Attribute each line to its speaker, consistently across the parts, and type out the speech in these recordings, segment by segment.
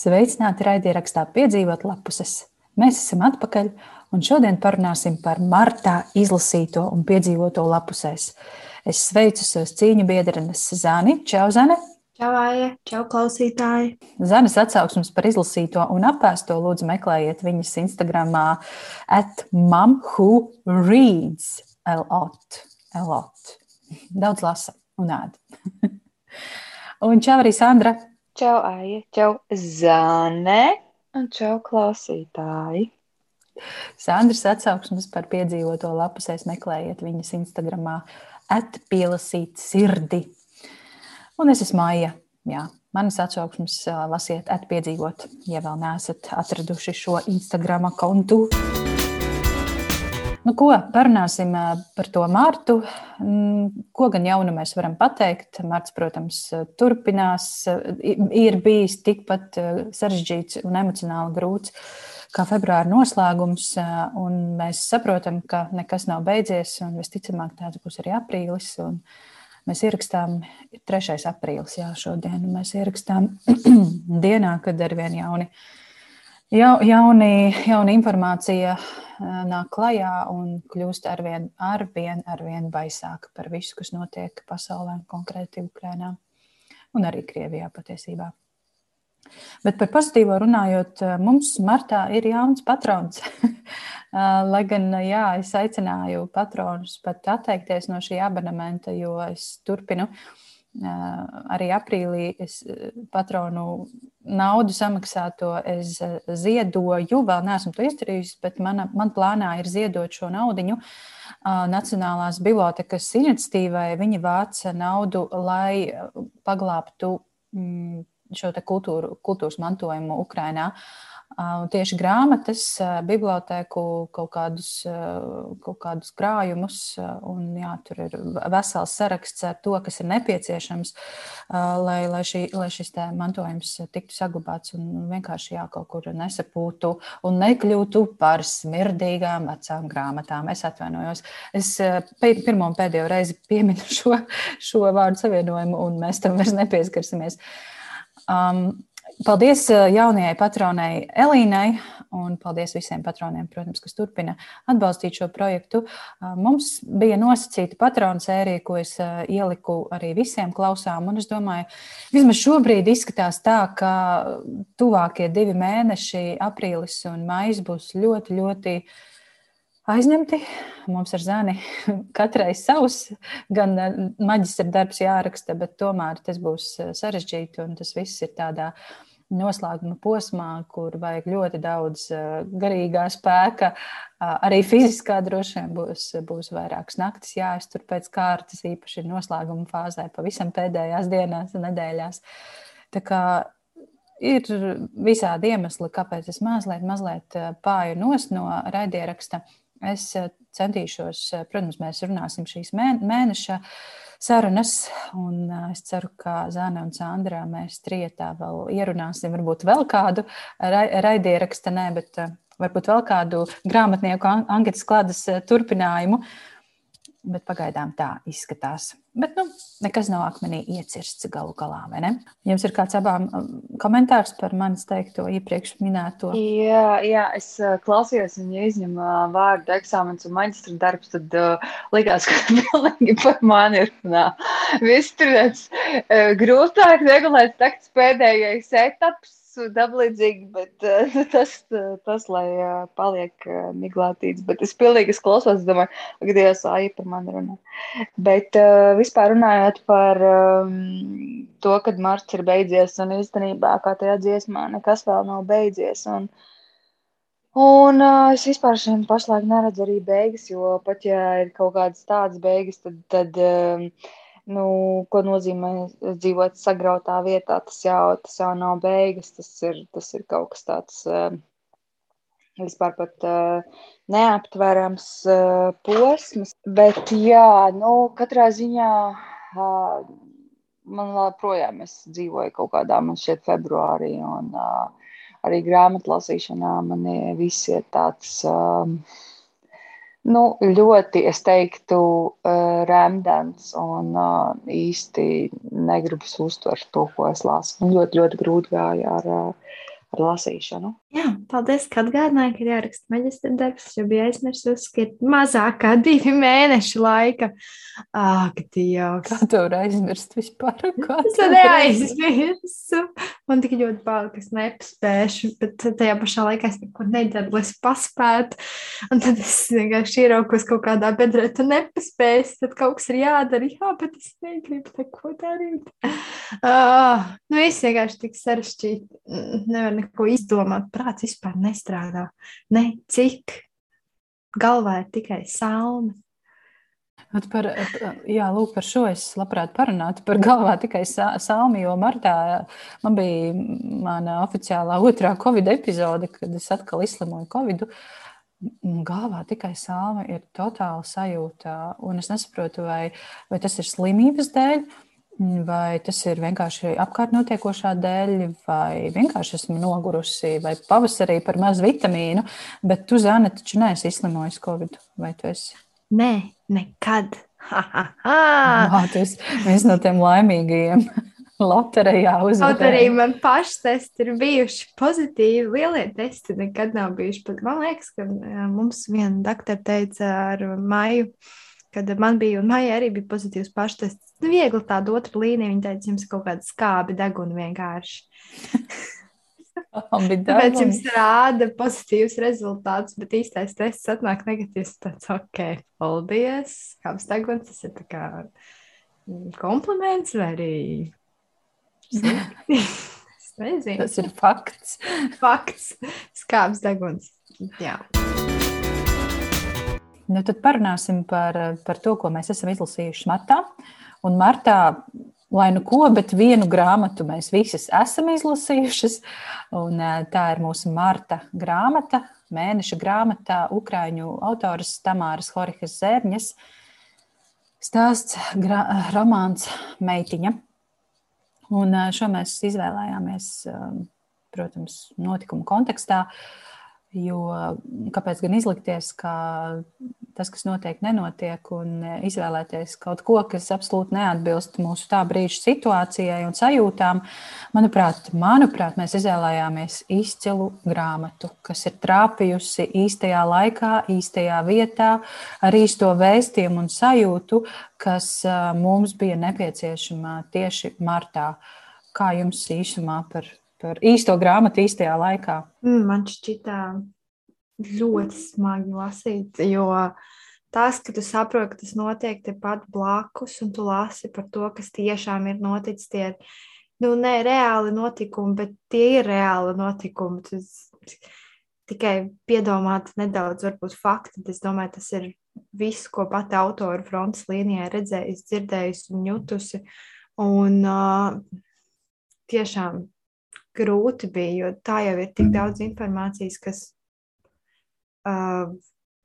Speaker 1: Sveicināti raidierakstā piedzīvot lapuses. Mēs esam atpakaļ un šodien parunāsim par martā izlasīto un piedzīvoto lapusēs. Es sveicu savus cīņu biedrenes Zani. Čau, Zane!
Speaker 2: Čau, Aija! Čau, klausītāji!
Speaker 1: Zanes atsauksmes par izlasīto un apēsto lūdzu meklējiet viņas Instagramā at momwhoreads. L-ot. L-ot. Daudz lasa un ēd. un čau arī Sandra!
Speaker 3: Čau, Aija, čau, Zane, un čau, klausītāji.
Speaker 1: Sandras atsauksmes par piedzīvoto lapusēs meklējiet viņas Instagramā atpielasīt sirdi. Un es esmu Maija. Jā, manas atsauksmes lasiet atpiedzīvot, ja vēl neesat atraduši šo Instagram kontu. Nu, ko parunāsim par to Mārtu? Mm, ko gan jaunu mēs varam pateikt? Mārts, protams, turpinās. Ir bijis tikpat sarežģīts un emocionāli grūts kā februāra noslēgums. Mēs saprotam, ka nekas nav beidzies, un visticamāk tāds būs arī aprīlis. Mēs ierakstām 3. aprīlis, jā, šodien mēs ierakstām dienā, kad ar vien jauni, jauni, jauni informācija nāk klajā un kļūst arvien, arvien, arvien baisāka par visu, kas notiek pasaulē, konkrēti Ukrajinā un arī Krievijā patiesībā. Bet par pozitīvo runājot, mums martā ir jauns patrons. Lai gan, jā, es aicināju patronus pat atteikties no šī abonementa, jo es turpinu uh, arī aprīlī es patronu naudu samaksāto es ziedoju. Vēl neesmu to izdarījusi, bet mana, man plānā ir ziedot šo naudu. Nacionālās bibliotekas iniciatīvai viņi vāca naudu, lai paglābtu mm, šo kultūru, kultūras mantojumu Ukrajinā. Uh, tieši grāmatas, bibliotēku, kaut kādus, kaut kādus krājumus. Un, jā, tur ir vesels saraksts ar to, kas ir nepieciešams, lai, lai, šī, lai šis mantojums tiktu saglabāts un vienkārši jā, kaut kur nesapūtu un nekļūtu par smirdīgām vecām grāmatām. Es atvainojos. Es pirmo un pēdējo reizi pieminu šo, šo vārdu savienojumu, un mēs tam vairs nepieskarsimies. Um, Paldies eh, jaunajai patronai Elīnai, un paldies visiem patroniem, protams, kas turpina atbalstīt šo projektu. Eh, mums bija nosacīta patronu sērija, ko es eh, ieliku arī visiem klausām, un es domāju, vismaz šobrīd izskatās tā, ka tuvākie divi mēneši, aprīlis un maijs, būs ļoti, ļoti aizņemti. Mums ar zēni katrai savs, gan maģistra darbs jāraksta, bet tomēr tas būs sarežģīti un tas viss ir tādā veidā noslēguma posmā, kur vajag ļoti daudz eh, garīgā spēka. Arī fiziskā droši vien būs, būs vairākas naktis jāiztur pēc kārtas, īpaši noslēguma fāzē, pavisam pēdējās dienās, nedēļās. Tā kā ir visādi iemesli, kāpēc es mazliet, mazliet eh, pāri no raidieraksta. Es centīšos, protams, mēs runāsim šīs mēneša sarunas. Un es ceru, ka Zana un Sandra mēs trietā vēl ierunāsim, varbūt vēl kādu raidierakstu, ne, bet varbūt vēl kādu grāmatnieku anketas klādes turpinājumu. Bet pagaidām tā izskatās. Bet nu, nekas nav akmenī iecirsts galu galā. Jums ir kāds abām komentārs par manis teikto iepriekš minēto?
Speaker 3: Jā, jā es klausījos, viņa izņem vārdu eksāmenis un maģistra darbs. Tad uh, likās, ka pilnīgi par mani ir runā. Viss tur tāds uh, grūtāk regulēt teksts pēdējais etaps dablīdzīgi, bet uh, tas, tas, lai uh, paliek uh, miglātīts. Bet es pilnīgi es klausos, domāju, ka Dievs āja par mani runā. Bet uh, vispār runājot par um, to, kad marts ir beidzies, un īstenībā, kā tajā dziesmā, nekas vēl nav beidzies. Un, un uh, es vispār šim pašlaik neredzu arī beigas, jo pat ja ir kaut kādas tādas beigas, tad. tad um, nu, ko nozīmē dzīvot sagrautā vietā. Tas jau, tas jau nav beigas, tas ir, tas ir kaut kas tāds uh, vispār pat uh, neaptverams posms. Bet, jā, nu, katrā ziņā. Man vēl projām es dzīvoju kaut kādā, man šķiet, februārī, un uh, arī grāmatlasīšanā man viss ir tāds uh, Nu, ļoti, es teiktu, uh, rēmdens un uh, īsti negribas uztvert to, ko es lasu. Man ļoti, ļoti grūti gāja ar, uh, ar lasīšanu.
Speaker 2: Jā, paldies, ka atgādināji, ka ir jāraksta maģistra darbs, jo bija aizmirsus, ka ir mazāk kā divi mēneši laika. Ak, Dievs!
Speaker 1: Kā tu vari aizmirst vispār?
Speaker 2: Es neaizmirsu. Man tik ļoti bail, ka es nepaspēšu, bet tajā pašā laikā es neko nedaru, lai es paspētu. Un tad es vienkārši ieraukos kaut kādā bedrē, tu nepaspēsi, tad kaut kas ir jādara. Jā, bet es negribu neko darīt. Uh, nu, viss vienkārši tik sarežģīti. Mm, Nevar neko izdomāt. Prāts vispār nestrādā. Ne cik. Galvā ir tikai salmi.
Speaker 1: At Par, jā, lūk, par šo es labprāt parunātu. Par galvā tikai sa- salmi, jo martā man bija mana oficiālā otrā Covid epizode, kad es atkal izslimoju Covid. Galvā tikai salmi ir totāla sajūta, un es nesaprotu, vai, vai tas ir slimības dēļ, vai tas ir vienkārši apkārt notiekošā dēļ, vai vienkārši esmu nogurusi, vai pavasarī par maz vitamīnu. Bet tu, Zana, taču neesi izslimojis Covid, vai tu esi?
Speaker 2: Nē, nekad. Ha, ha, ha.
Speaker 1: Ah, tu esi viens no tiem laimīgajiem. Loterijā
Speaker 2: Kaut arī man paši testi ir bijuši pozitīvi. Lielie testi nekad nav bijuši. Pat man liekas, ka mums viena doktora teica ar Maiju, kad man bija, un Maija arī bija pozitīvs paštests. Nu, viegli tāda otra līnija. Viņa teica, jums ir kaut kāda skābi deguna vienkārši. Tāpēc jums rāda pozitīvs rezultāts, bet īstais tests atnāk negatīvs. Tāds, ok, paldies. Kāps deguns, tas ir tā kā mm, kompliments vai arī. es nezinu.
Speaker 1: Tas ir fakts.
Speaker 2: fakts. Skāps deguns. Jā.
Speaker 1: Nu, tad parunāsim par, par to, ko mēs esam izlasījuši martā. Un martā, lai nu ko, bet vienu grāmatu mēs visas esam izlasījušas. Un, eh, tā ir mūsu marta grāmata, mēneša grāmatā, Ukrāņu autoras Tamāras Horihas Zērņas. Stāsts, gra, romāns Meitiņa. Un eh, šo mēs izvēlējāmies, eh, protams, notikumu kontekstā. Jo kāpēc gan izlikties, ka tas, kas notiek, nenotiek, un izvēlēties kaut ko, kas absolūti neatbilst mūsu tā brīža situācijai un sajūtām? Manuprāt, manuprāt mēs izvēlējāmies izcilu grāmatu, kas ir trāpījusi īstajā laikā, īstajā vietā, ar īsto vēstījumu un sajūtu, kas ā, mums bija nepieciešama tieši martā. Kā jums īsumā par, par īsto grāmatu īstajā laikā?
Speaker 2: Mm, Man šķita ļoti smagi lasīt, jo tas, ka tu saproti, ka tas notiek tepat blakus, un tu lasi par to, kas tiešām ir noticis, tie ir nu, ne reāli notikumi, bet tie ir reāli notikumi. Tas tikai piedomāt nedaudz, varbūt fakti. Es domāju, tas ir viss, ko pati autora frontes līnijā redzējusi, dzirdējusi un jutusi. Un uh, tiešām grūti bija, jo tā jau ir tik daudz informācijas, kas uh,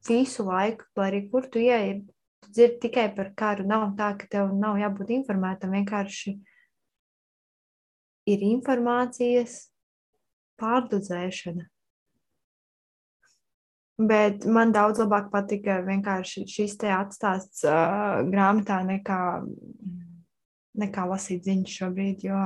Speaker 2: visu laiku, lai arī kur tu ieej, tu dzirdi tikai par karu. Nav tā, ka tev nav jābūt informētam, vienkārši ir informācijas pārdozēšana. Bet man daudz labāk patika vienkārši šis te atstāsts uh, grāmatā nekā, nekā lasīt ziņas šobrīd, jo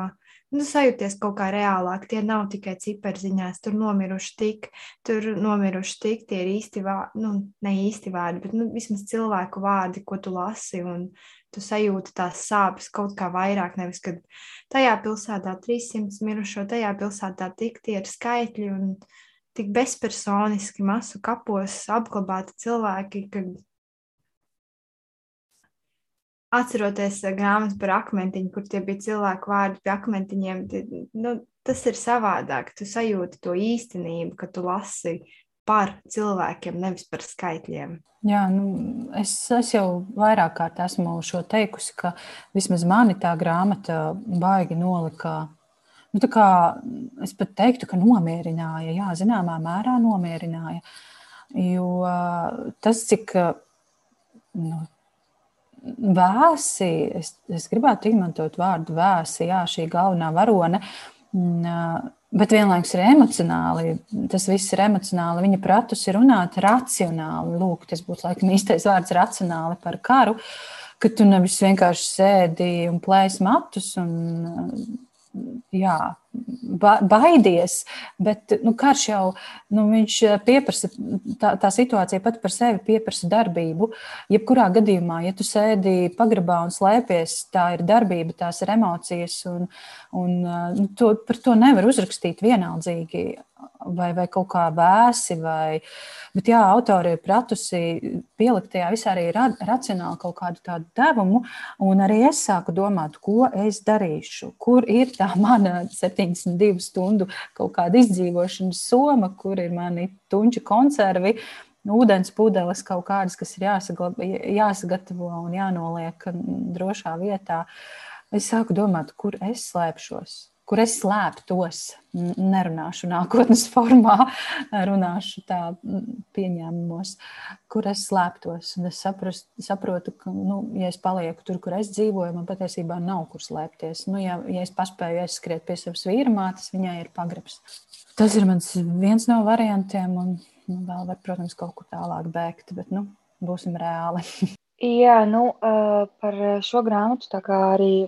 Speaker 2: nu, sajūties kaut kā reālāk. Tie nav tikai ciparziņās, tur nomiruši tik, tur nomiruši tik, tie ir īsti vārdi, nu, ne īsti vārdi, bet nu, vismaz cilvēku vārdi, ko tu lasi, un tu sajūti tās sāpes kaut kā vairāk, nevis, kad tajā pilsētā 300 mirušo, tajā pilsētā tik tie ir skaitļi un tik bezpersoniski masu kapos apglabāti cilvēki, ka atceroties eh, grāmatu par akmentiņu, kur tie bija cilvēku vārdi pie akmentiņiem, tie, nu, tas ir savādāk. Tu sajūti to īstenību, ka tu lasi par cilvēkiem, nevis par skaitļiem.
Speaker 1: Jā, nu, es, es jau vairāk kārt esmu šo teikusi, ka vismaz mani tā grāmata baigi nolika. Nu, kā es pat teiktu, ka nomierināja, jā, zināmā mērā nomierināja. Jo tas, cik nu, vēsi, es, es gribētu izmantot vārdu vēsi, jā, šī galvenā varone, bet vienlaikus ir emocionāli. Tas viss ir emocionāli. Viņa pratus ir runāt racionāli. Lūk, tas būtu laikam īstais vārds racionāli par karu, ka tu nevis vienkārši sēdi un plēsi matus un jā, ba baidies, bet nu, karš jau nu, pieprasa, tā, tā situācija pat par sevi pieprasa darbību. Jebkurā gadījumā, ja tu sēdi pagrabā un slēpies, tā ir darbība, tās ir emocijas, un, un nu, to, par to nevar uzrakstīt vienaldzīgi vai, vai kaut kā vēsi. Vai, bet jā, autori ir pratusi pielikt tajā visā arī ra, racionāli kaut kādu tādu devumu. Un arī es sāku domāt, ko es darīšu, kur ir tā mana 72 stundu kaut kāda izdzīvošanas soma, kur ir mani tunča konservi. Ūdens pudeles kaut kādas, kas ir jāsaglab, jāsagatavo un jānoliek drošā vietā. Es sāku domāt, kur es slēpšos kur es slēptos. Nerunāšu nākotnes formā, runāšu tā pieņēmumos, kur es slēptos. Un es saprast, saprotu, ka, nu, ja es palieku tur, kur es dzīvoju, man patiesībā nav kur slēpties. Nu, ja, ja es paspēju aizskriet pie savas vīrmātes, viņai ir pagrabs. Tas ir viens no variantiem, un nu, vēl var, protams, kaut kur tālāk bēgt, bet nu, būsim reāli.
Speaker 3: Jā, nu, par šo grāmatu, tā kā arī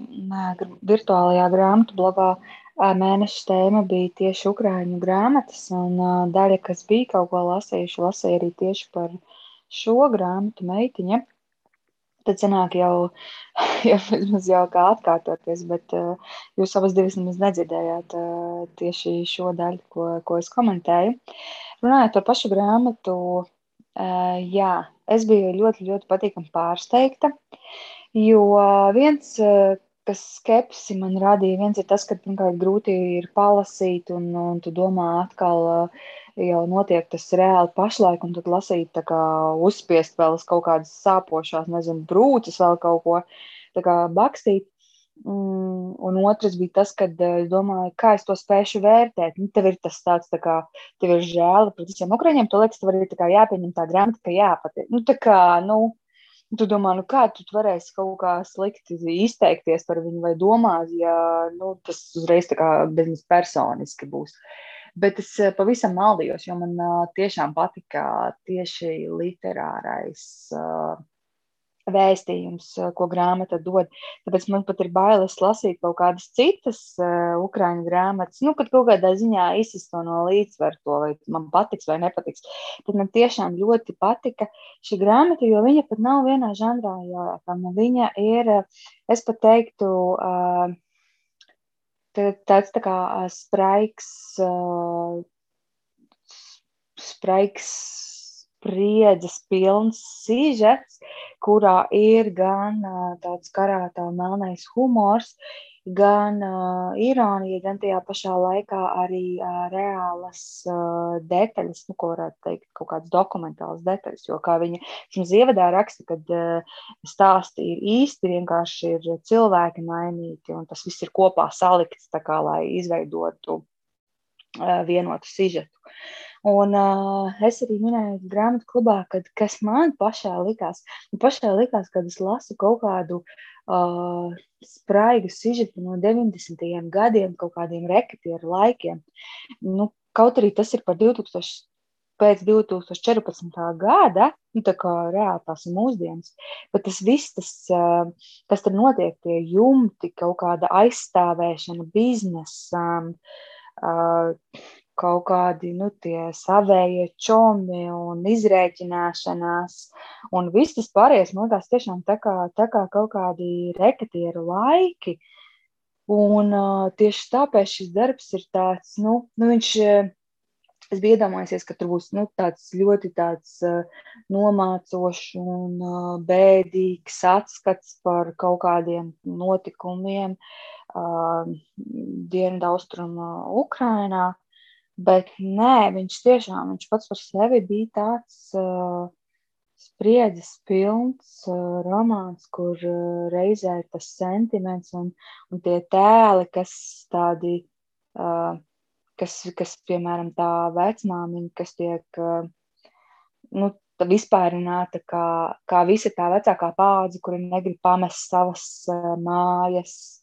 Speaker 3: virtuālajā grāmatu blogā mēneša tēma bija tieši ukrāņu grāmatas, un daļa, kas bija kaut ko lasījuši, lasīja arī tieši par šo grāmatu meitiņa. Tad sanāk jau, jau, jau kā atkārtoties, bet jūs abas divas nemaz nedzirdējāt tieši šo daļu, ko, ko es komentēju. Runājot par pašu grāmatu, jā, es biju ļoti, ļoti patīkami pārsteigta. Jo viens, kas skepsi man radīja, viens ir tas, ka pirmkārt grūti ir palasīt, un, un tu domā atkal jau notiek tas reāli pašlaik, un tad lasīt kā uzspiest vēl kaut kādas sāpošās, nezinu, brūces vēl kaut ko, tā kā bakstīt. Mm, un otrs bija tas, ka es domāju, kā es to spēšu vērtēt. Nu, tev ir tas tāds, tā kā tev ir žēl par visiem ukrāņiem. Tu liekas, tev arī tā jāpieņem tā grāmata, ka jāpatīk. Nu, tā kā, nu, tu domā, nu kā tu varēsi kaut kā slikti izteikties par viņu vai domāt, ja nu, tas uzreiz tā kā bezmaz personiski būs. Bet es pavisam maldījos, jo man tiešām patika tieši literārais. Uh, vēstījums, eh, ko grāmata dod. Tāpēc man pat ir bailes lasīt kaut kādas citas uh, ukrāņu grāmatas, nu, kad kaut kādā ziņā izsist to no līdzsvaru, to vai man patiks vai nepatiks. Tad man tiešām ļoti patika šī grāmata, jo viņa pat nav vienā žanrā jārākama. Viņa ir, es pat teiktu, uh, tāds tā kā spraiks, uh, spraiks spriedzes pilns sižets, kurā ir gan tāds karātā melnais humors, gan uh, ironija, gan tajā pašā laikā arī uh, reālas uh, detaļas, nu, ko varētu teikt, kaut kādas dokumentālas detaļas. Jo kā viņa šim ievadā raksta, kad uh, stāsti ir īsti, vienkārši ir cilvēki mainīti, un tas viss ir kopā salikts, kā lai izveidotu uh, vienotu sižetu. Un uh, es arī minēju grāmatu klubā, kad, kas man pašā likās. Man pašā likās, kad es lasu kaut kādu uh, spraigu sižetu no 90. gadiem, kaut kādiem reketieru laikiem. Nu, kaut arī tas ir par 2000 pēc 2014. gada, nu, tā kā reāli tās ir mūsdienas, bet tas viss, tas, kas tur notiek, tie jumti, kaut kāda aizstāvēšana, biznesa, kaut kādi nu, savējie čomi un izrēķināšanās. Un viss tas pārējais man liekas tiešām tā kā, tā kā kaut kādi reketieru laiki. Un uh, tieši tāpēc šis darbs ir tāds, nu, nu viņš, es biju iedomājies, ka tur būs nu, tāds ļoti tāds uh, nomācošs un uh, bēdīgs atskats par kaut kādiem notikumiem uh, Dienvidaustrumā Ukrainā. Bet nē, viņš tiešām viņš pats par sevi bija tāds uh, spriedzes pilns uh, romāns, kur uh, reizē ir tas sentiments un, un tie tēli, kas tādi, uh, kas, kas, piemēram, tā vecmāmiņa, kas tiek, uh, nu, vispārināta kā, kā visa tā vecākā paudze, kuri negrib pamest savas uh, mājas,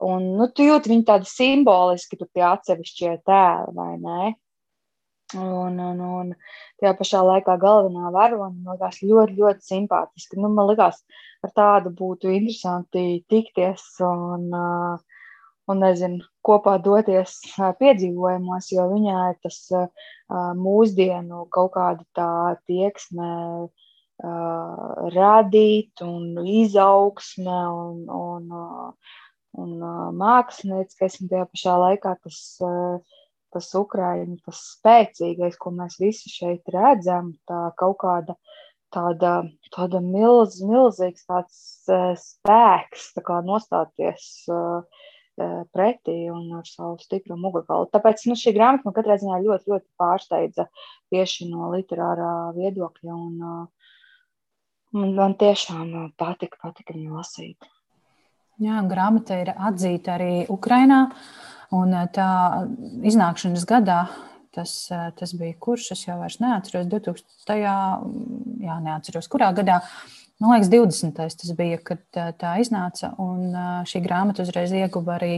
Speaker 3: Un, nu, tu jūti viņu tādu simboliski, tur tie atsevišķie tēli, vai ne? Un, un, un tajā pašā laikā galvenā varone man liekas ļoti, ļoti simpātiski. Nu, man liekas, ar tādu būtu interesanti tikties un, un nezinu, kopā doties piedzīvojumos, jo viņai tas mūsdienu kaut kāda tā tieksme radīt un izaugsme un, un, un mākslinieckais, un tajā pašā laikā tas, tas Ukraiņu, tas spēcīgais, ko mēs visi šeit redzam, tā kaut kāda tāda, tāda milz, milzīgs tāds spēks, tā kā nostāties uh, pretī un ar savu stipru mugurkaulu. Tāpēc nu, šī grāmata man katrā ziņā ļoti, ļoti pārsteidza tieši no literārā viedokļa. Un, un man tiešām patika, patika viņu lasīt.
Speaker 1: Jā, grāmata ir atzīta arī Ukrainā. Un tā iznākšanas gadā, tas, tas bija kurš, es jau neatceros, 2000. Jā, neatceros, kurā gadā Man liekas, 20. tas bija, kad tā iznāca. Un šī grāmata uzreiz ieguva arī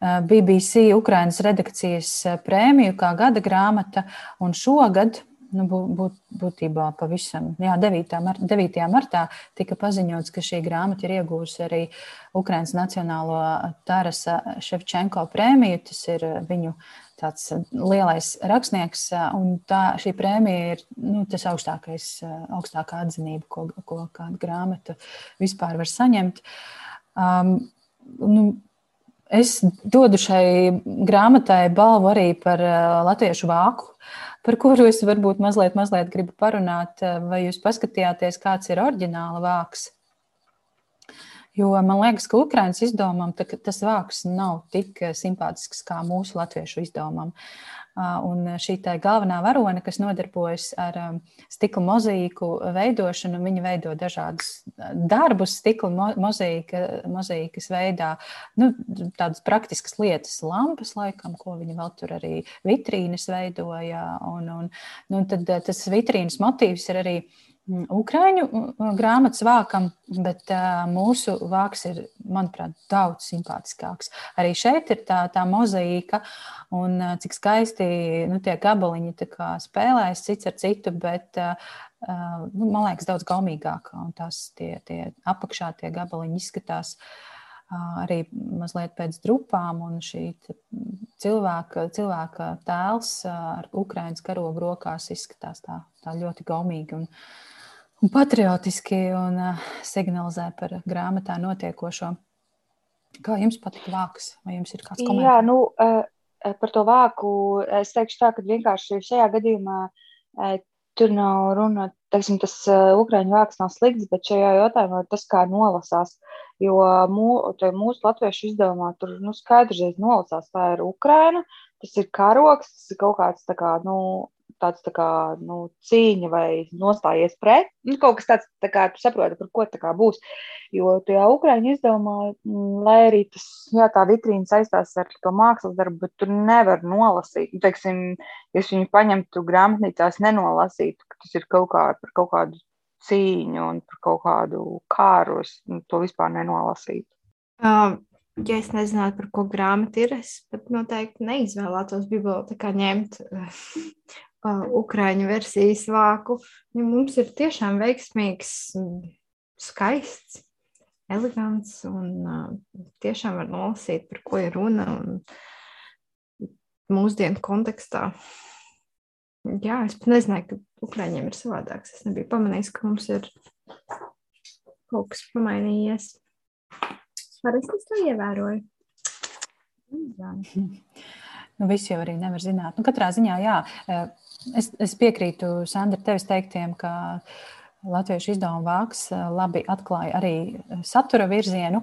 Speaker 1: BBC Ukraiņas redakcijas prēmiju kā gada grāmata. Un šogad, nu, būt, būtībā pavisam jā, 9. Mar 9. martā, tika paziņots, ka šī grāmata ir iegūsi arī Ukraiņas Nacionālo Tarasa Ševčenko prēmiju. Tas ir viņu tāds uh, lielais rakstnieks, uh, un tā, šī prēmija ir nu, tas augstākais, uh, augstākā atzinība, ko, ko kāda grāmata vispār var saņemt. Um, nu, es dodu šai grāmatai balvu arī par latviešu vāku, par kuru es varbūt mazliet, mazliet gribu parunāt. Vai jūs paskatījāties, kāds ir oriģināla vāks? Jo man liekas, ka Ukraiņas izdevumam tas vārks nav tik eh, simpātisks kā mūsu latviešu izdevumam. Un šī galvenā varone, kas nodarbojas ar stikla mozaīku veidošanu, viņa veido dažādus darbus, stikla mozaīka, mozaīkas veidā, nu, tādas praktiskas lietas, lampas, laikam, ko viņa vēl tur arī vitrīnas veidoja. Un, un, nu, tad tas vitrīnas motīvs ir arī Mm, Ukrāņu mm, grāmatas vākam, bet mūsu vāks ir, manuprāt, daudz simpātiskāks. Arī šeit ir tā, tā mozaīka, un cik skaisti nu, tie gabaliņi spēlējas cits ar citu, bet nu, man liekas, daudz gaumīgāk. Un tās tie, tie apakšā tie gabaliņi izskatās. Arī mazliet pēc drupām, un šī cilvēka, cilvēka tēls ar Ukrāņas karogu rokās izskatās tā, tā ļoti gaumīgi. Un, un patriotiski un uh, signalizē par grāmatā notiekošo. Kā jums patīk vāks? Vai jums ir kāds komentārs?
Speaker 3: Jā, nu, uh, par to vāku es teikšu tā, ka vienkārši šajā gadījumā uh, tur nav runa, teiksim, tas ukraiņu vāks nav slikts, bet šajā jautājumā tas kā nolasās. Jo mū, mūsu latviešu izdevumā tur nu, skaidrs nolasās, tā ir Ukraina, tas ir karoks, tas ir kaut kāds kā, nu, tāds tā kā, nu, cīņa vai nostājies pret. Nu, kaut kas tāds, tā kā tu saproti, par ko tā kā būs. Jo tajā Ukraiņu izdevumā, mm, lai arī tas, jā, tā vitrīna saistās ar to mākslas darbu, bet tur nevar nolasīt. Nu, teiksim, ja viņu paņemtu grāmatnīcās, nenolasītu, ka tas ir kaut kā par kaut kādu cīņu un par kaut kādu kāru, es nu, to vispār nenolasītu.
Speaker 2: Um, ja es nezinātu, par ko grāmata ir, es pat noteikti neizvēlētos bibliotekā ņemt uh, Ukrāņu versijas vāku. Ja mums ir tiešām veiksmīgs, skaists, elegants un uh, tiešām var nolasīt, par ko ir runa mūsdienu kontekstā. Jā, es pat nezināju, ka Ukrāņiem ir savādāks. Es nebiju pamanījis, ka mums ir kaut kas pamainījies. Parasti es to ievēroju. Jā.
Speaker 1: Nu, visi jau arī nevar zināt. Nu, katrā ziņā, jā, es, es piekrītu Sandra tevis teiktiem, ka latviešu izdevuma vāks labi atklāja arī satura virzienu.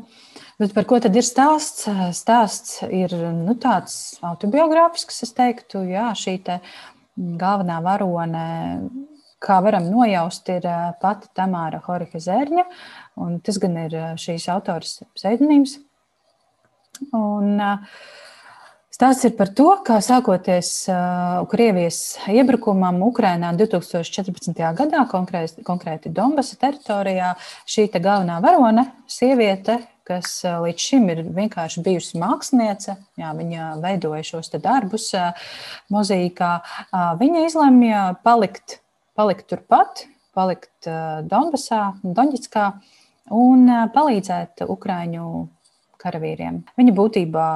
Speaker 1: Bet par ko tad ir stāsts? Stāsts ir nu, tāds autobiogrāfisks, es teiktu, jā, šī te galvenā varone kā varam nojaust, ir pati Tamāra Horika Zērņa, un tas gan ir šīs autors pseidonīms. Un, Stāsts ir par to, kā sākoties uh, Krievijas iebrukumam Ukrainā 2014. gadā, konkrēti, konkrēti Donbasa teritorijā, šī galvenā varone, sieviete, kas uh, līdz šim ir vienkārši bijusi māksliniece, jā, viņa veidoja šos darbus uh, mozīkā, uh, viņa izlemja palikt palikt turpat, palikt Donbasā, Donģiskā un palīdzēt Ukraiņu karavīriem. Viņi būtībā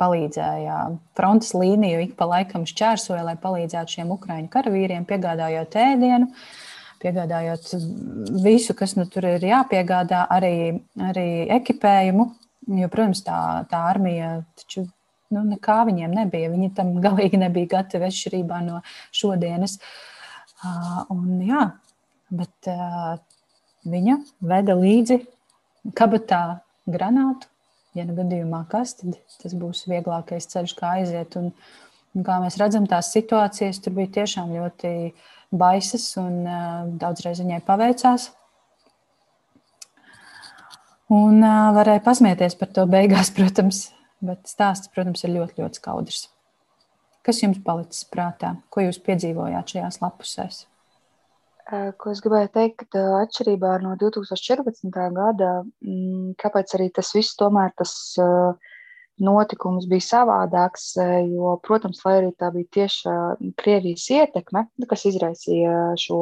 Speaker 1: palīdzēja frontes līniju, ik pa laikam šķērsoja, lai palīdzētu šiem ukraiņu karavīriem, piegādājot ēdienu, piegādājot visu, kas nu tur ir jāpiegādā, arī, arī ekipējumu. Jo, protams, tā, tā armija taču nu, nekā viņiem nebija. Viņi tam galīgi nebija gatavi atšķirībā no šodienas. Uh, un, jā, bet uh, viņa veda līdzi kabatā granātu ja nu gadījumā kas, tad tas būs vieglākais ceļš, kā aiziet. Un, un kā mēs redzam, tās situācijas tur bija tiešām ļoti baisas un uh, daudzreiz viņai paveicās. Un uh, varēja pasmieties par to beigās, protams, bet stāsts, protams, ir ļoti, ļoti skaudrs. Kas jums palicis prātā? Ko jūs piedzīvojāt šajās lapusēs?
Speaker 3: Ko es gribēju teikt, ka atšķirībā no 2014. gada, mm, kāpēc arī tas viss tomēr tas notikums bija savādāks, jo, protams, lai arī tā bija tieši Krievijas ietekme, nu, kas izraisīja šo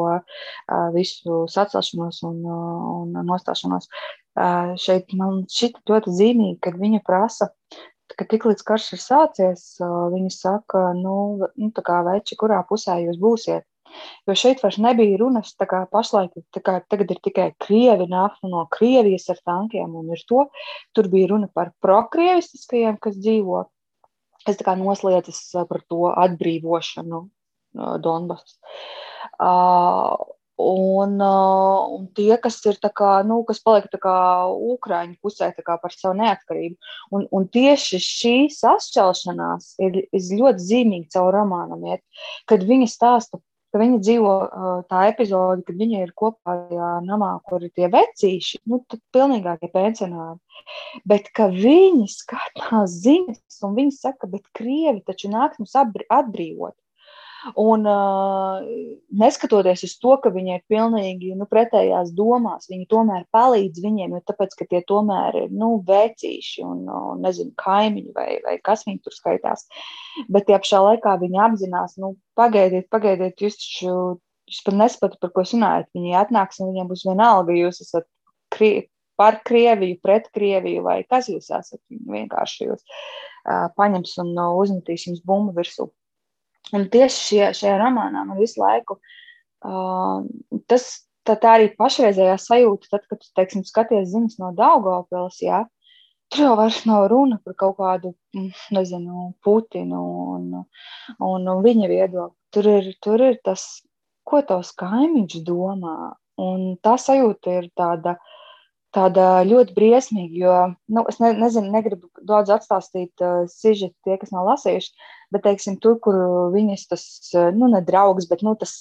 Speaker 3: visu sacelšanos un, un nostāšanos, šeit man šķita ļoti zīmīgi, kad viņa prasa, ka tiklīdz karš ir sācies, viņi saka, nu, nu tā kā veči, kurā pusē jūs būsiet. Jo šeit vairs nebija runas, tā kā pašlaik tā kā tagad ir tikai krievi nāk no Krievijas ar tankiem un ir to. Tur bija runa par prokrievistiskajiem, kas dzīvo, kas tā kā noslēdzas par to atbrīvošanu Donbass. Uh, Un, uh, un tie, kas ir kā, nu, kas paliek Ukrāņu pusē kā par savu neatkarību. Un, un tieši šī sašķelšanās ir, ir ļoti zīmīga caur romānam, iet, kad viņi stāsta ka viņi dzīvo tā epizode, kad viņi ir kopā tajā namā, kur ir tie vecīši, nu, tad pilnīgākie pensionāri. Bet ka viņi skatās ziņas, un viņi saka, bet krievi taču nāks mums atbrīvot. Un uh, neskatoties uz to, ka viņi ir pilnīgi nu, pretējās domās, viņi tomēr palīdz viņiem, jo tāpēc, ka tie tomēr ir nu, vecīši un, un nezinu, kaimiņi vai, vai kas viņi tur skaitās. Bet tie pašā laikā viņi apzinās, nu, pagaidiet, pagaidiet, jūs taču jūs pat nesaprotat, par ko runājat. Viņi atnāks un viņiem būs vienalga, jūs esat krie, par Krieviju, pret Krieviju vai kas jūs esat. Vienkārši jūs uh, paņems un uh, uzmetīs jums bumbu virsū. Un tieši šie, šajā romānā man visu laiku uh, tas tā, tā arī pašreizējā sajūta, tad, kad tu teiksim, skaties ziņas no Daugavpils, jā, tur jau vairs nav runa par kaut kādu, nezinu, Putinu un, un, un viņa viedokli. Tur ir, tur ir tas, ko tavs kaimiņš domā, un tā sajūta ir tāda, tāda ļoti briesmīga, jo, nu, es ne, nezinu, negribu daudz atstāstīt uh, sižetu tie, kas nav lasījuši, bet, teiksim, tur, kur viņas tas, nu, ne draugs, bet, nu, tas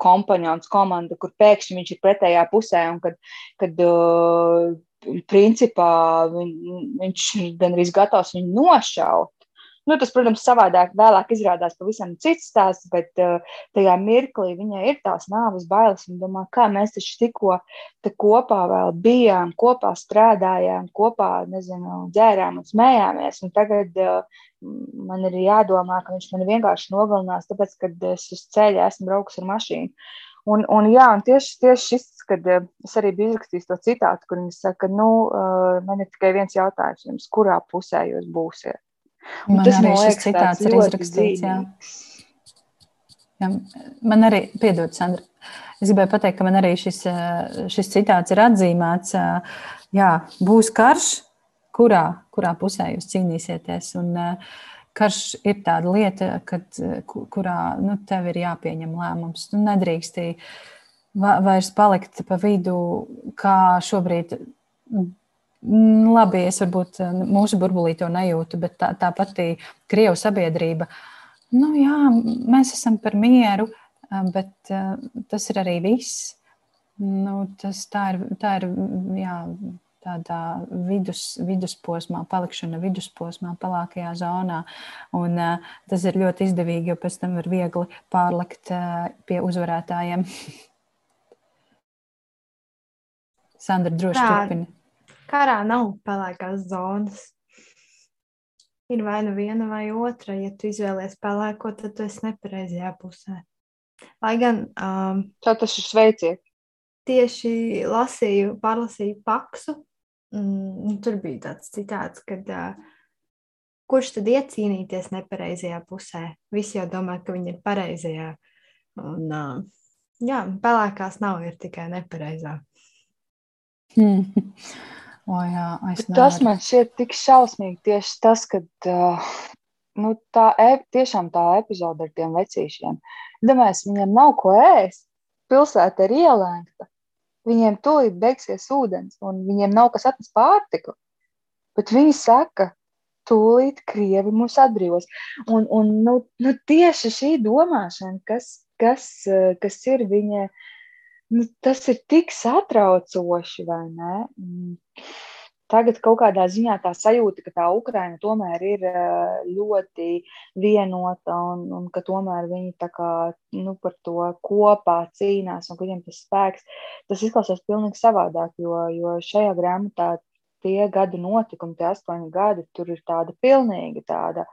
Speaker 3: kompanons, komanda, kur pēkšņi viņš ir pretējā pusē un kad, kad uh, principā viņ, viņš gan arī gatavs viņu nošaut. Nu, tas, protams, savādāk vēlāk izrādās pavisam cits stāsts, bet uh, tajā mirklī viņai ir tās nāves bailes. Viņa domā, kā mēs taču tikko te kopā vēl bijām, kopā strādājām, kopā, nezinu, dzērām un smējāmies. Un tagad uh, man ir jādomā, ka viņš man vienkārši nogalinās, tāpēc, ka es uz ceļa esmu braucis ar mašīnu. Un, un, jā, un tieši, tieši šis, kad uh, es arī biju izrakstījis to citātu, kur viņš saka, nu, man ir tikai viens jautājums jums, kurā pusē jūs būsiet?
Speaker 1: Un man tas arī šis citāts ir izrakstīts. Jā. Jā, man arī, piedod, Sandra, es gribēju pateikt, ka man arī šis, šis citāts ir atzīmēts. Jā, būs karš, kurā, kurā pusē jūs cīnīsieties. Un, karš ir tāda lieta, kad, kurā nu, tev ir jāpieņem lēmums. Tu nedrīkstī vairs palikt pa vidu, kā šobrīd labi, es varbūt eh, mūsu burbulī to nejūtu, bet tā, tā pati Krievu sabiedrība. Nu, jā, mēs esam par mieru, eh, bet eh, tas ir arī viss. Nu, tas, tā ir, tā ir jā, tādā vidus, vidusposmā, palikšana vidusposmā, pelēkajā zonā. Un, uh, tas ir ļoti izdevīgi, jo pēc tam var viegli pārlikt uh, pie uzvarētājiem. Sandra, droši turpini.
Speaker 2: Karā nav pelēkās zonas. Ir vai nu viena vai otra. Ja tu izvēlies pelēko, tad tu esi nepareizajā pusē. Lai gan. Um,
Speaker 3: Tā tas ir sveiciet.
Speaker 2: Tieši lasīju, pārlasīju paksu mm, tur bija tāds citāts, kad uh, kurš tad iet cīnīties nepareizajā pusē? Visi jau domā, ka viņi ir pareizajā. Un, uh, jā, pelēkās nav, ir tikai nepareizā.
Speaker 1: Hmm. O, jā,
Speaker 3: tas man šķiet tik šausmīgi tieši tas, ka uh, nu, tā e tiešām tā epizode ar tiem vecīšiem. Domāju, viņiem nav ko ēst. Pilsēta ir ielēgta. Viņiem tūlīt beigsies ūdens, un viņiem nav kas atnest pārtiku. Bet viņi saka, tūlīt krievi mūs atbrīvos. Un, un nu, nu, tieši šī domāšana, kas, kas, kas ir viņa nu, tas ir tik satraucoši, vai ne? Mm. Tagad kaut kādā ziņā tā sajūta, ka tā Ukraina tomēr ir ļoti vienota un, un ka tomēr viņi tā kā nu, par to kopā cīnās un ka viņiem tas spēks, tas izklausās pilnīgi savādāk, jo, jo šajā grāmatā tie gadu notikumi, tie astoņi gadi, tur ir tāda pilnīga tāda,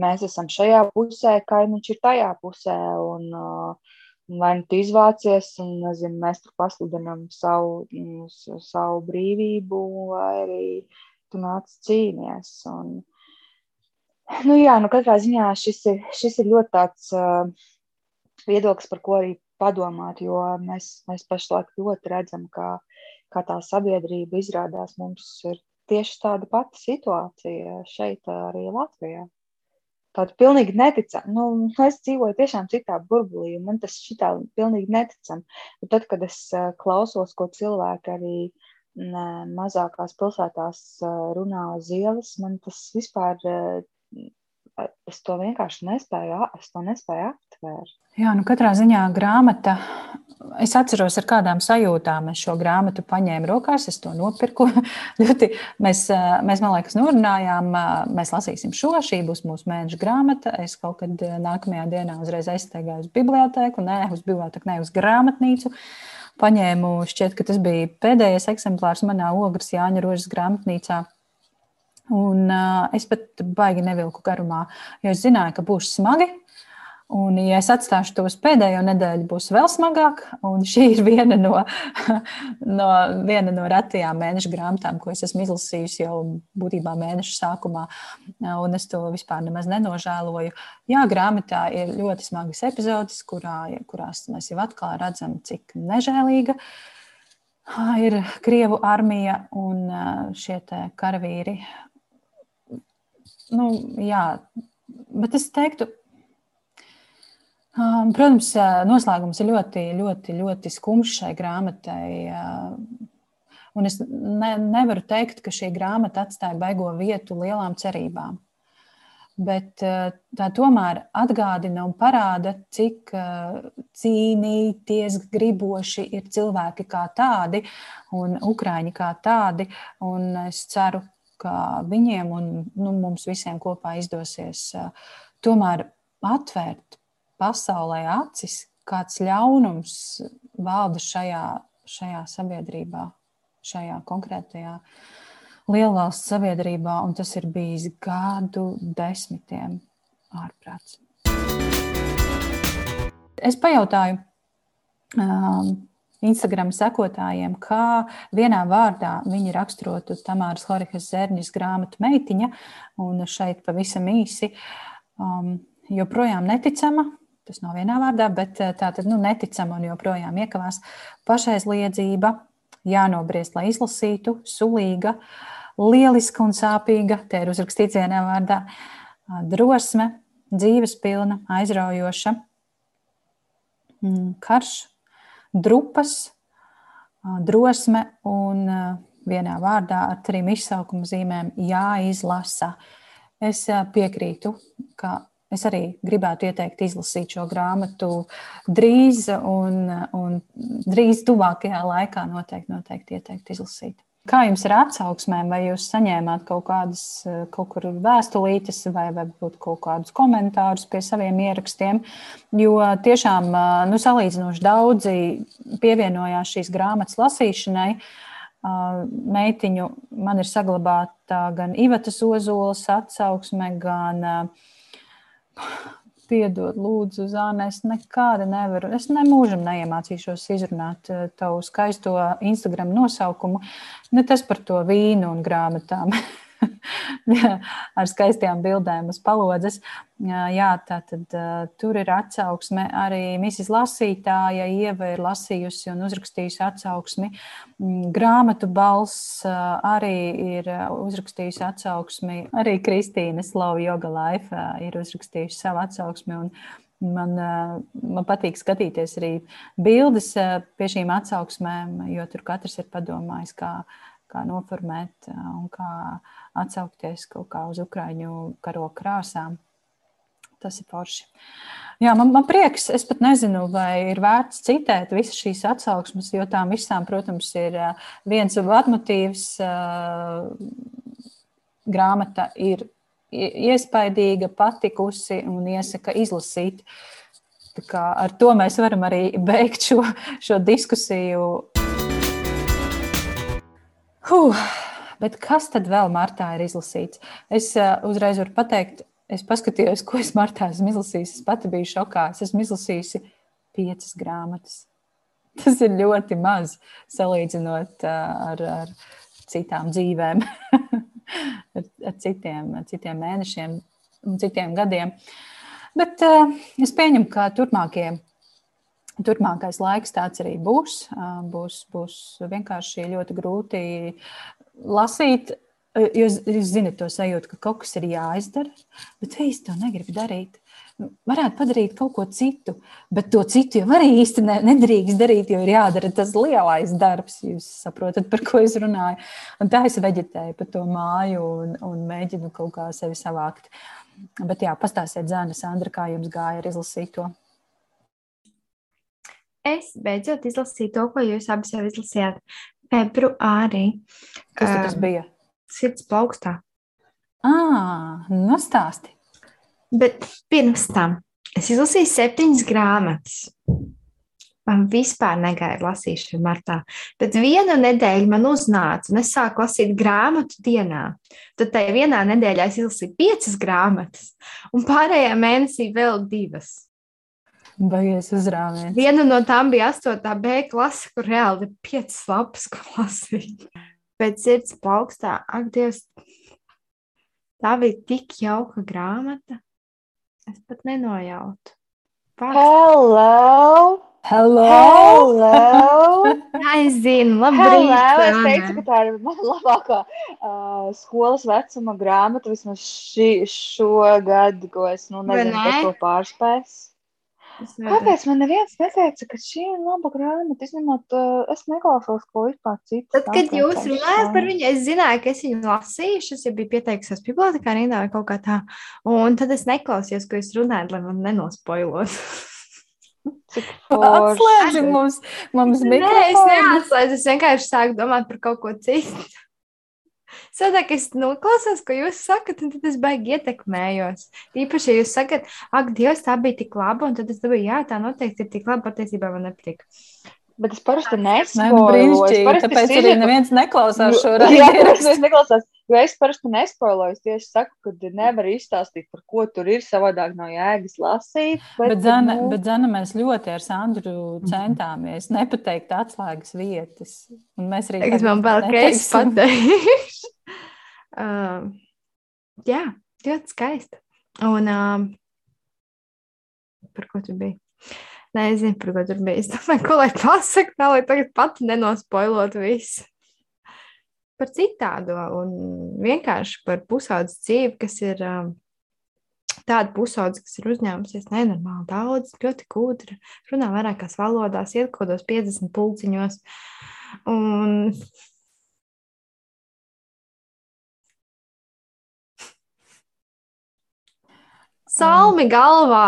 Speaker 3: mēs esam šajā pusē, kaimiņš ir tajā pusē un uh, vai nu tu izvācies, un nezinu, mēs tur pasludinām savu, nu, savu brīvību, vai arī tu nāc cīnies. Un, nu, jā, nu, katrā ziņā šis ir, šis ir ļoti tāds uh, viedoklis, par ko arī padomāt, jo mēs, mēs pašlaik ļoti redzam, ka kā tā sabiedrība izrādās mums ir tieši tāda pati situācija šeit, arī Latvijā tādu pilnīgi neticamu. Nu, es dzīvoju tiešām citā burbulī, un man tas šitā pilnīgi neticam. Un tad, kad es uh, klausos, ko cilvēki arī ne, mazākās pilsētās uh, runā uz ielas, man tas vispār, es to vienkārši nespēju, es to nespēju aptvērt.
Speaker 1: Jā, nu katrā ziņā grāmata. Es atceros, ar kādām sajūtām es šo grāmatu paņēmu rokās. Es to nopirku. mēs, mēs, man liekas, norunājām, mēs lasīsim šo. Šī būs mūsu mēneša grāmata. Es kaut kad nākamajā dienā uzreiz aizsteigāju uz bibliotēku, ne uz bibliotēku, ne uz grāmatnīcu. Paņēmu, šķiet, ka tas bija pēdējais eksemplārs manā Ogres Jāņa Rožas grāmatnīcā. Un uh, es pat baigi nevilku garumā, jo es zināju, ka būs smagi. Un, ja es atstāšu to uz pēdējo nedēļu, būs vēl smagāk. Un šī ir viena no, no, viena no retajām mēneša grāmatām, ko es esmu izlasījusi jau būtībā mēneša sākumā. Un es to vispār nemaz nenožēloju. Jā, grāmatā ir ļoti smagas epizodes, kurā, kurās mēs jau atkal redzam, cik nežēlīga ir Krievu armija un šie karavīri. Nu, jā, bet es teiktu, Protams, noslēgums ir ļoti, ļoti, ļoti skumjš šai grāmatai. Un es ne, nevaru teikt, ka šī grāmata atstāja baigo vietu lielām cerībām. Bet tā tomēr atgādina un parāda, cik cīnīties griboši ir cilvēki kā tādi un ukrāņi kā tādi. Un es ceru, ka viņiem un nu, mums visiem kopā izdosies tomēr atvērt pasaulē acis, kāds ļaunums valda šajā, šajā sabiedrībā, šajā konkrētajā lielvalsts sabiedrībā, un tas ir bijis gadu desmitiem ārprāts. Es pajautāju um, Instagram sekotājiem, kā vienā vārdā viņi raksturotu Tamāras Horihas Zērņas grāmatu meitiņa, un šeit pavisam īsi um, joprojām neticama, Tas nav vienā vārdā, bet eh, tā tad nu, neticama un joprojām iekavās. Pašaizliedzība, jānobriest, lai izlasītu, sulīga, lieliska un sāpīga. Te ir uzrakstīts vienā vārdā - drosme, dzīves pilna, aizraujoša, mm, karš, drupas, drosme un vienā vārdā ar trim izsaukuma zīmēm jāizlasa. Es piekrītu, ka Es arī gribētu ieteikt izlasīt šo grāmatu drīz, un, un drīz tuvākajā laikā noteikti, noteikti ieteikt izlasīt. Kā jums ir atsauksmēm, vai jūs saņēmāt kaut kādas kaut kur vēstulītes, vai varbūt kaut kādus komentārus pie saviem ierakstiem? Jo tiešām nu, salīdzinoši daudzi pievienojās šīs grāmatas lasīšanai. Meitiņu man ir saglabāta gan Ivatas Ozolas atsauksme, gan piedod, lūdzu, Zāne, es nekāda nevaru. Es nemūžam neiemācīšos izrunāt uh, tavu skaisto Instagram nosaukumu. Ne tas par to vīnu un grāmatām. ar skaistām bildēm uz palodzes. Jā, tā tad uh, tur ir atsauksme. Arī Mrs. Lasītāja Ieva ir lasījusi un uzrakstījusi atsauksmi. Mm, grāmatu balss uh, arī ir uzrakstījusi atsauksmi. Arī Kristīna Slava Yoga Life uh, ir uzrakstījusi savu atsauksmi. Un, Man, man patīk skatīties arī bildes pie šīm atsauksmēm, jo tur katrs ir padomājis, kā, kā noformēt un kā atsaukties kaut kā uz Ukraiņu karo krāsām. Tas ir forši. Jā, man, man prieks, es pat nezinu, vai ir vērts citēt visas šīs atsauksmes, jo tām visām, protams, ir viens vadmotīvs. Grāmata ir iespaidīga, patikusi un iesaka izlasīt. Ar to mēs varam arī beigt šo, šo diskusiju. Huh. Bet kas tad vēl martā ir izlasīts? Es uh, uzreiz varu pateikt, es paskatījos, ko es martā esmu izlasījis. Es pati biju šokā. Es esmu izlasījusi piecas grāmatas. Tas ir ļoti maz salīdzinot uh, ar, ar citām dzīvēm, ar, ar, citiem, ar citiem mēnešiem un citiem gadiem. Bet uh, es pieņemu, ka turpmākie Turpmākais laiks tāds arī būs. Būs, būs vienkārši ļoti grūti lasīt, jūs, jūs zinat to sajūtu, ka kaut kas ir jāizdara, bet es to negribu darīt. Varētu padarīt kaut ko citu, bet to citu jau arī īsti ne, nedrīkst darīt, jo ir jādara tas lielais darbs. Jūs saprotat, par ko es runāju. Un tā es veģetēju pa to māju un, un mēģinu kaut kā sevi savākt. Bet jā, pastāstiet, Zēna, Sandra, kā jums gāja ar izlasīto?
Speaker 2: Es beidzot izlasīju to, ko jūs abi jau izlasījāt februārī.
Speaker 1: Kas tas bija?
Speaker 2: Sirds plaukstā.
Speaker 1: Ah, nostāsti.
Speaker 2: Bet pirms tam es izlasīju septiņas grāmatas. Man vispār negāja lasīšana martā. Bet vienu nedēļu man uznāca, un es sāku lasīt grāmatu dienā. Tad tajā vienā nedēļā es izlasīju piecas grāmatas, un pārējā mēnesī vēl divas.
Speaker 1: Baigies uzrāviens.
Speaker 2: Viena no tām bija 8. B klase, kur reāli ir 5 lapas, ko lasīt. Pēc sirds plaukstā, ak, Dievs, tā bija tik jauka grāmata. Es pat nenojautu.
Speaker 3: Hello!
Speaker 1: Hello!
Speaker 3: Hello!
Speaker 2: Jā, es zinu, labrīt!
Speaker 3: Hello! Es teicu, ka tā ir labākā uh, skolas vecuma grāmata vismaz šī, šogad, ko es nu, nezinu,
Speaker 2: ne?
Speaker 3: kas to pārspēs. Kāpēc man neviens neteica, ka šī ir laba grāmata? Izņemot, es neklausos, ko vispār cits.
Speaker 2: Tad, kad
Speaker 3: saka,
Speaker 2: jūs
Speaker 3: ka
Speaker 2: runājat par viņu, es zināju, ka es viņu lasīju, es jau biju pieteikusies bibliotekā rindā vai kaut kā tā. Un tad es neklausījos, ko jūs runājat, lai man nenospoilot.
Speaker 1: Atslēdzi mums, mums
Speaker 2: Nē, es
Speaker 1: mikrofonu.
Speaker 2: neatslēdzu, es vienkārši sāku domāt par kaut ko citu. Sadāk, es noklausos, ko jūs sakat, un tad es baigi ietekmējos. Īpaši, ja jūs sakat, ak, Dievs, tā bija tik laba, un tad es domāju, jā, tā noteikti ir tik laba, patiesībā man nepatīk.
Speaker 3: Bet es parasti
Speaker 1: Nē, nu,
Speaker 3: nespoiloju. es parasti
Speaker 1: Tāpēc arī
Speaker 3: sižetu-
Speaker 1: neviens neklausās šo raidījumu.
Speaker 3: Jo es parasti nespoiloju. Es tieši saku, ka nevar izstāstīt, par ko tur ir. Savādāk nav jēgas lasīt.
Speaker 1: Bet, Zana,
Speaker 3: nu,
Speaker 1: bet Zana, mēs ļoti ar Sandru centāmies nepateikt atslēgas vietas. Un mēs arī
Speaker 2: Tagad man vēl kreis pateikšu. uh, jā, ļoti skaisti. Un um, par ko tu biji? Nē, es zinu, par ko tur bija. Es domāju, ko lai pasakā, tā lai tagad pati nenospoilot visu. Par citādu un vienkārši par pusaudzes dzīvi, kas ir um, tāda pusaudze, kas ir uzņēmusies nenormāli daudz, ļoti gudra, runā vairākās valodās, iet kaut kādos 50 pulciņos. Un Salmi galvā!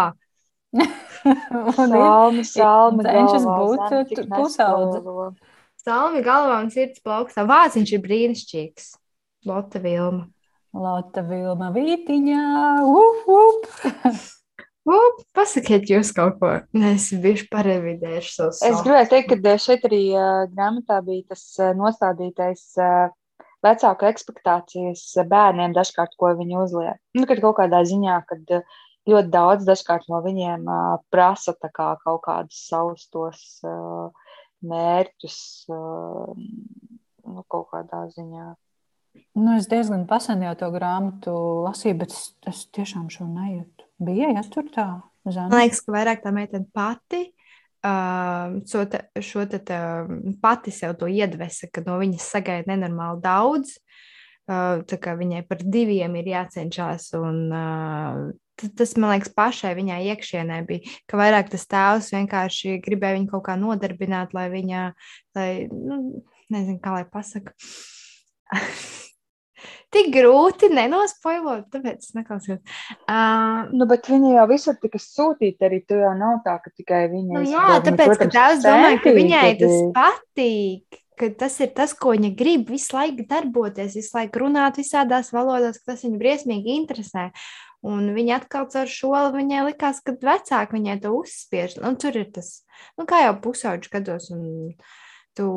Speaker 3: Salmi, salmi,
Speaker 1: cenšas
Speaker 3: galvā,
Speaker 1: būt, pusaudze.
Speaker 2: Salmi galvā un sirds plaukstā. Vāciņš ir brīnišķīgs. Lotte Vilma.
Speaker 1: Lota Vilma Vītiņā. Up, up.
Speaker 2: U, pasakiet jūs kaut ko. Es biju parevidējuši savus.
Speaker 3: Es gribēju teikt, ka eh, šeit arī uh, grāmatā bija tas uh, nostādītais uh, vecāku ekspektācijas bērniem dažkārt, ko viņi uzliek. Nu, kad kaut kādā ziņā, kad uh, ļoti daudz dažkārt no viņiem uh, prasa kā kaut kādus savus tos uh, mērķus uh, nu, kaut kādā ziņā.
Speaker 1: Nu, es diezgan pasen jau to grāmatu lasīju, bet es, es tiešām šo nejūtu. Bija ja tur tā? Zana?
Speaker 2: Man liekas, ka vairāk tā meitene pati šo, te, šo te, tā, pati sev to iedvesa, ka no viņas sagaida nenormāli daudz. Tā kā viņai par diviem ir jācenšas. Un, tas, man liekas, pašai viņai iekšienē bija, ka vairāk tas tēvs vienkārši gribēja viņu kaut kā nodarbināt, lai viņa, lai, nu, nezinu, kā lai pasaka. Tik grūti nenospoilot, tāpēc es neklausījos. Uh,
Speaker 3: nu, bet viņa jau visur tika sūtīta, arī tu jau nav tā, ka tikai viņa.
Speaker 2: Nu, jā, nu, tāpēc, protams, ka tēvs domāja, ka viņai tas patīk ka tas ir tas, ko viņa grib visu laiku darboties, visu laiku runāt visādās valodās, ka tas viņu briesmīgi interesē. Un viņa atkal ar šo viņai likās, ka vecāki viņai to uzspiež. Un tur ir tas, nu, kā jau pusauģis gados, un tu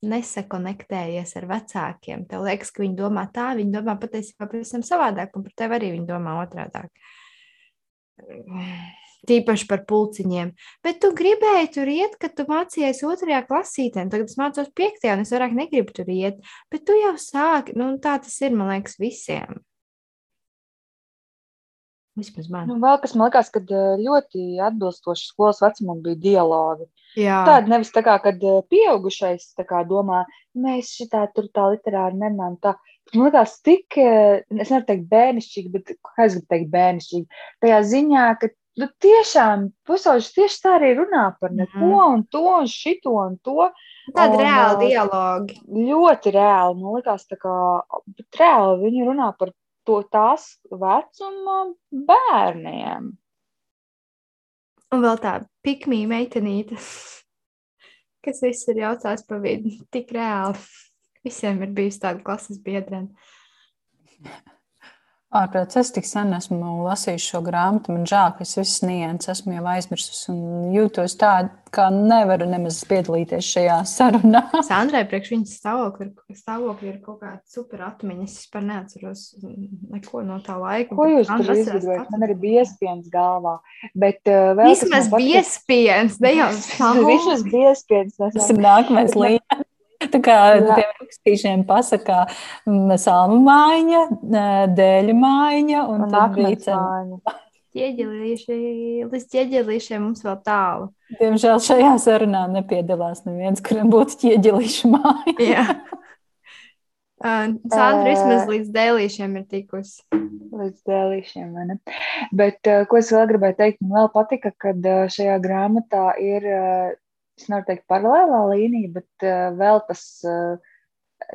Speaker 2: nesakonektējies ar vecākiem. Tev liekas, ka viņi domā tā, viņi domā patiesībā pavisam savādāk, un par tevi arī viņi domā otrādāk. Tīpaši par pulciņiem. Bet tu gribēji tur iet, kad tu mācījies otrajā klasītē. Tagad es mācos piektajā, un es vairāk negribu tur iet. Bet tu jau sāki, nu tā tas ir, man liekas, visiem. Vismaz man.
Speaker 3: Nu, vēl kas man liekas, kad ļoti atbilstoši skolas vecumam bija dialogi.
Speaker 2: Jā.
Speaker 3: Tāda nevis tā kā, kad pieaugušais kā, domā, mēs šitā tur tā literāri nenām tā. Man liekas, tik, es nevaru teikt bērnišķīgi, bet kā es gribu teikt bērnišķīgi, tajā ziņā, ka nu, tiešām pusauģis tieši tā arī runā par neko mm. un to un šito un to.
Speaker 2: Tāda reāla dialogi.
Speaker 3: Ļoti reāli, man liekas, tā kā, bet reāli viņi runā par to tās vecuma bērniem.
Speaker 2: Un vēl tā pikmī meitenīte, kas viss ir jautājis pa vidu, tik reāli. Visiem ir bijusi tāda klases biedrene.
Speaker 1: Ārprāts, es tik sen esmu lasījis šo grāmatu. Man žēl, ka es visas nianses esmu jau aizmirsis un jūtos tā, kā nevaru nemaz piedalīties šajā sarunā.
Speaker 2: Sandrai, priekš viņas stāvokļi, stāvokļi ir kaut kāda super atmiņas. Es par neatceros neko no tā laika.
Speaker 3: Ko jūs tur izgudrojat? Man arī bija iespiens galvā. Bet uh, vēl
Speaker 2: Vismaz bija iespiens, ne jau
Speaker 3: stāvokļi. Vismaz bija iespiens.
Speaker 1: Tas ir nākamais līmenis. Tā kā tiem rakstīšiem pasakā salmu mājiņa, dēļu mājiņa un, un
Speaker 3: akmens mājiņa.
Speaker 2: Ķieģelīši, līdz ķieģelīšiem mums vēl tālu.
Speaker 1: Diemžēl šajā sarunā nepiedalās neviens, kuram būtu ķieģelīšu māja.
Speaker 2: Jā. Uh, Sandra vismaz līdz dēlīšiem ir tikusi.
Speaker 3: Līdz dēlīšiem, vai ne? Bet, uh, ko es vēl gribēju teikt, man vēl patika, kad uh, šajā grāmatā ir uh, es nevaru teikt paralēlā līnija, bet uh, vēl tas, uh,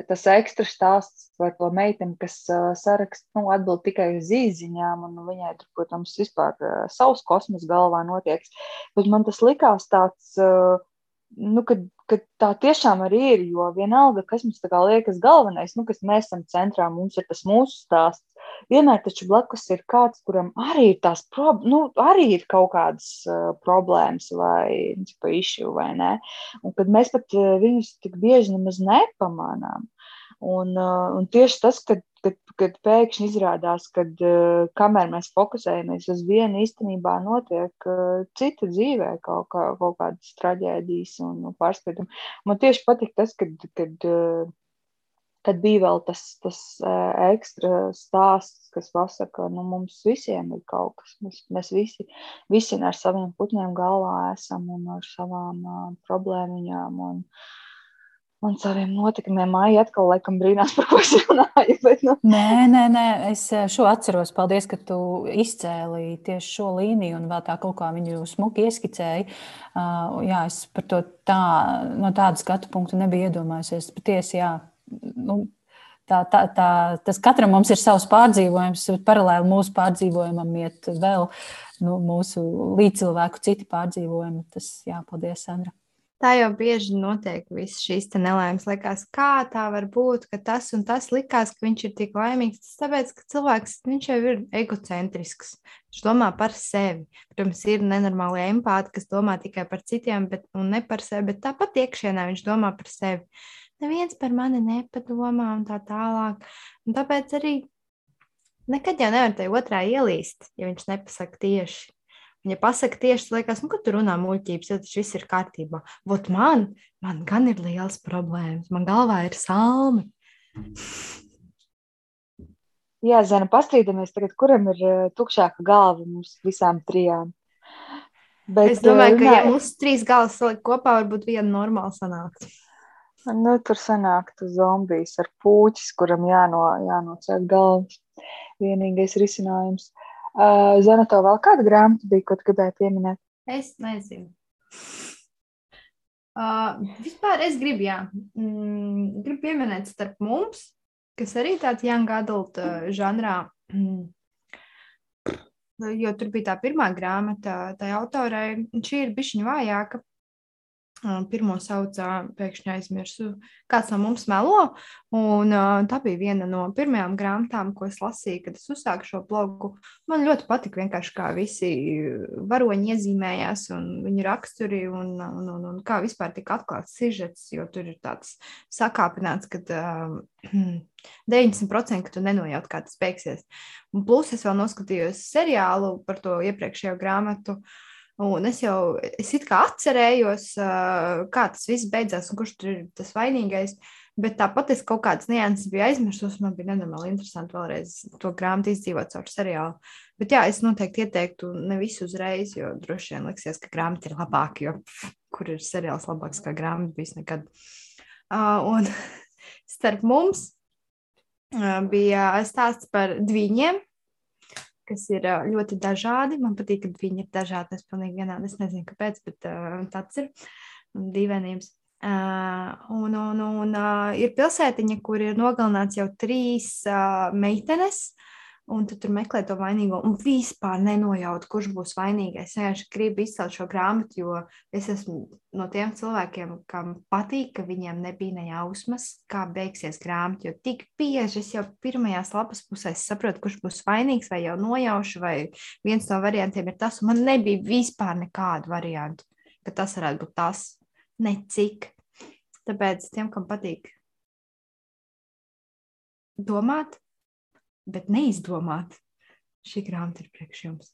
Speaker 3: tas ekstra stāsts par to meiteni, kas uh, sarakst, nu, atbild tikai uz īziņām, un viņai tur, protams, vispār uh, savs kosmos galvā notiek. Bet man tas likās tāds, uh, nu, kad, kad tā tiešām arī ir, jo vienalga, kas mums tā kā liekas galvenais, nu, kas mēs esam centrā, mums ir tas mūsu stāsts, vienmēr taču blakus ir kāds, kuram arī ir tās problēmas, nu, arī ir kaut kādas uh, problēmas vai issue, vai ne? Un kad mēs pat uh, viņus tik bieži nemaz nepamanām. Un, uh, un tieši tas, kad, kad, kad pēkšņi izrādās, ka uh, kamēr mēs fokusējamies uz vienu, īstenībā notiek uh, cita dzīvē kaut, kā, kaut kādas traģēdijas un, un pārspīdumi. Man tieši patīk tas, kad, kad uh, Tad bija vēl tas, tas ekstra stāsts, kas pasaka, ka nu, mums visiem ir kaut kas. Mēs, mēs visi, visi ar saviem putniem galvā esam un ar savām uh, problēmiņām. Un, un saviem notikumiem. Māja atkal laikam brīnās, par ko es runāju. Bet, nu.
Speaker 1: Nē, nē, nē, es šo atceros. Paldies, ka tu izcēli tieši šo līniju un vēl tā kaut kā viņu smuki ieskicēji. Uh, jā, es par to tā, no tāda skatu punktu nebiju iedomājusies. Patiesi, jā, nu, tā, tā, tā, tas katram mums ir savs pārdzīvojums, paralēli mūsu pārdzīvojumam iet vēl nu, mūsu līdzcilvēku citi pārdzīvojumi. Tas jāpaldies, Sandra.
Speaker 2: Tā jau bieži notiek, visas šīs nelaimes. Liekas, kā tā var būt, ka tas un tas likās, ka viņš ir tik laimīgs. Tas tāpēc, ka cilvēks jau ir egocentrisks. Viņš domā par sevi. Protams, ir nenormāli empāti, kas domā tikai par citiem, bet ne par sevi. Bet tāpat iekšienē viņš domā par sevi neviens par mani nepadomā un tā tālāk. Un tāpēc arī nekad jau nevar tajā otrā ielīst, ja viņš nepasaka tieši. Ja pasaka tieši, liekas, nu, ka tur runā muļķības, jo tas viss ir kārtībā. Vot man, man gan ir liels problēmas. Man galvā ir salmi.
Speaker 3: Jā, Zana, pastrīdamies tagad, kuram ir uh, tukšāka galva mums visām trijām.
Speaker 2: Bet, es domāju, uh, ka, ja mūsu trīs galvas salikt kopā, varbūt viena normāla sanāks.
Speaker 3: Nu, tur sanāktu zombijs ar pūķis, kuram jāno, jānocēl galvas. Vienīgais risinājums. Uh, Zana, tev vēl kāda grāmata bija, ko gribēji pieminēt?
Speaker 2: Es nezinu. Uh, vispār es gribu, jā, mm, gribu pieminēt starp mums, kas arī tāds young adult uh, žanrā. Mm, jo tur bija tā pirmā grāmata, tā autorai, šī ir bišķiņa vājāka, Pirmo saucā, pēkšņi aizmirsu, kāds no mums melo. Un, tā bija viena no pirmajām grāmatām, ko es lasīju, kad es uzsāku šo blogu. Man ļoti patika vienkārši, kā visi varoņi iezīmējās un viņu raksturi un, un, un, un kā vispār tika atklāts sižets, jo tur ir tāds sakāpināts, ka uh, 90% ka tu nenojaut, kā tas beigsies. Un plus es vēl noskatījos seriālu par to iepriekšējo grāmatu. Uh, Un es jau es atcerējos, kā tas viss beidzās un kurš tur ir tas vainīgais. Bet tāpat es kaut kādas nianses biju aizmirsus. Man bija nenormāli interesanti vēlreiz to grāmatu izdzīvot caur seriālu. Bet jā, es noteikti ieteiktu ne visu uzreiz, jo droši vien liksies, ka grāmata ir labāka, jo kur ir seriāls labāks kā grāmata bijis nekad. Uh, un starp mums uh, bija stāsts par dviņiem, kas ir ļoti dažādi. Man patīk, ka viņi ir dažādi. Es pilnīgi vienādi. Es nezinu, kāpēc, bet uh, tāds ir dīvainības. Uh, un un, un uh, ir pilsētiņa, kur ir nogalināts jau trīs uh, meitenes. Uh, un tu tur meklē to vainīgo, un vispār nenojaut, kurš būs vainīgais. Es vienkārši gribu izcelt šo grāmatu, jo es esmu no tiem cilvēkiem, kam patīk, ka viņiem nebija nejausmas, kā beigsies grāmata. Jo tik bieži es jau pirmajās lapas pusēs saprotu, kurš būs vainīgs, vai jau nojaušu, vai viens no variantiem ir tas, un man nebija vispār nekādu variantu, ka tas varētu būt tas. Necik. Tāpēc tiem, kam patīk domāt, bet neizdomāt. Šī grāmata ir priekš jums.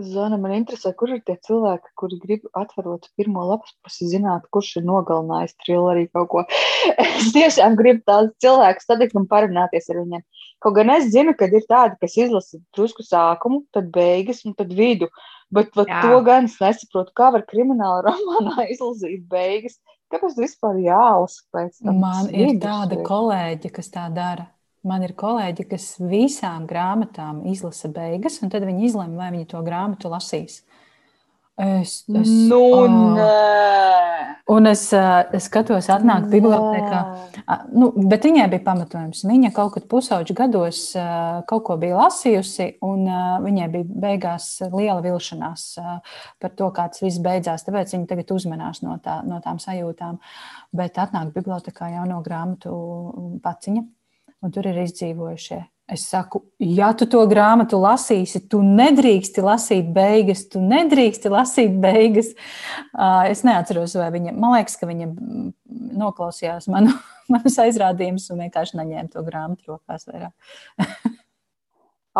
Speaker 3: Zana, man interesē, kur ir tie cilvēki, kuri grib atverot pirmo lapas pusi, zināt, kurš ir nogalinājis trillerī kaut ko. Es tiešām gribu tādus cilvēkus satikt un parunāties ar viņiem. Kaut gan es zinu, ka ir tādi, kas izlasa drusku sākumu, tad beigas un tad vidu. Bet to gan es nesaprotu, kā var krimināla romānā izlasīt beigas. Kāpēc vispār jālasa pēc tam?
Speaker 1: Man ir tāda kolēģi, kas tā dara. Man ir kolēģi, kas visām grāmatām izlasa beigas, un tad viņi izlemj, vai viņi to grāmatu lasīs. Es, es,
Speaker 3: nu, oh.
Speaker 1: Un es, es skatos, atnāk bibliotekā. Nu, bet viņai bija pamatojums. Viņa kaut kad pusauģu gados kaut ko bija lasījusi, un viņai bija beigās liela vilšanās par to, kā tas viss beidzās. Tāpēc viņa tagad uzmanās no, tā, no tām sajūtām. Bet atnāk bibliotekā jauno grāmatu paciņa un tur ir izdzīvojušie. Es saku, ja tu to grāmatu lasīsi, tu nedrīksti lasīt beigas, tu nedrīksti lasīt beigas. Es neatceros, vai viņa, man liekas, ka viņa noklausījās manu, manus aizrādījumus un vienkārši neņēma to grāmatu rokās vairāk.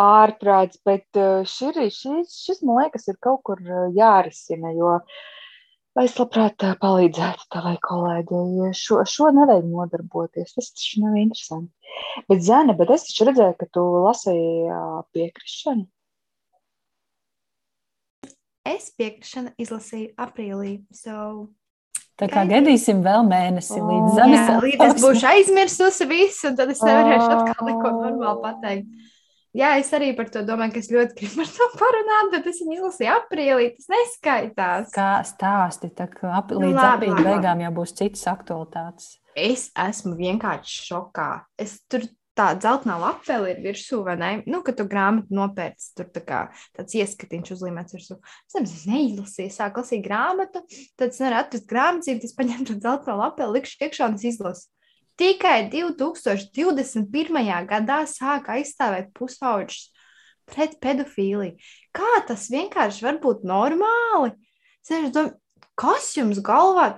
Speaker 3: Ārprāts, bet šis, šis, šis, man liekas, ir kaut kur jārisina, jo uh, Es labprāt palīdzētu tavai kolēģei. Šo, šo nevajag nodarboties. Tas taču nav interesanti. Bet, Zēna, bet es taču redzēju, ka tu lasīji piekrišanu.
Speaker 2: Es piekrišanu izlasīju aprīlī. So
Speaker 1: Tā kā gaidīsim vēl mēnesi līdz
Speaker 2: oh, zemes. Līdz es būšu aizmirsusi visu, un tad es nevarēšu atkal neko normāli pateikt. Jā, es arī par to domāju, ka es ļoti gribu par to parunāt, bet es viņu izlasīju aprīlī. Tas neskaitās.
Speaker 1: Kā stāsti, tā kā ap, nu, līdz aprīļa beigām jau būs citas aktualitātes.
Speaker 2: Es esmu vienkārši šokā. Es tur tā dzeltenā lapele ir virsū, vai ne? Nu, kad tu grāmatu nopērci, tur tā kā tāds ieskatiņš uzlīmēts virsū. Es nezinu, neizlasīju, sāku lasīt grāmatu, tad es nevaru atrast grāmatzību, tas paņem to dzelteno lapeli, likšu iekšā un es izlasu. Tikai 2021. gadā sāka aizstāvēt pusauģus pret pedofīliju. Kā tas vienkārši var būt normāli? Dom, kas jums galvā?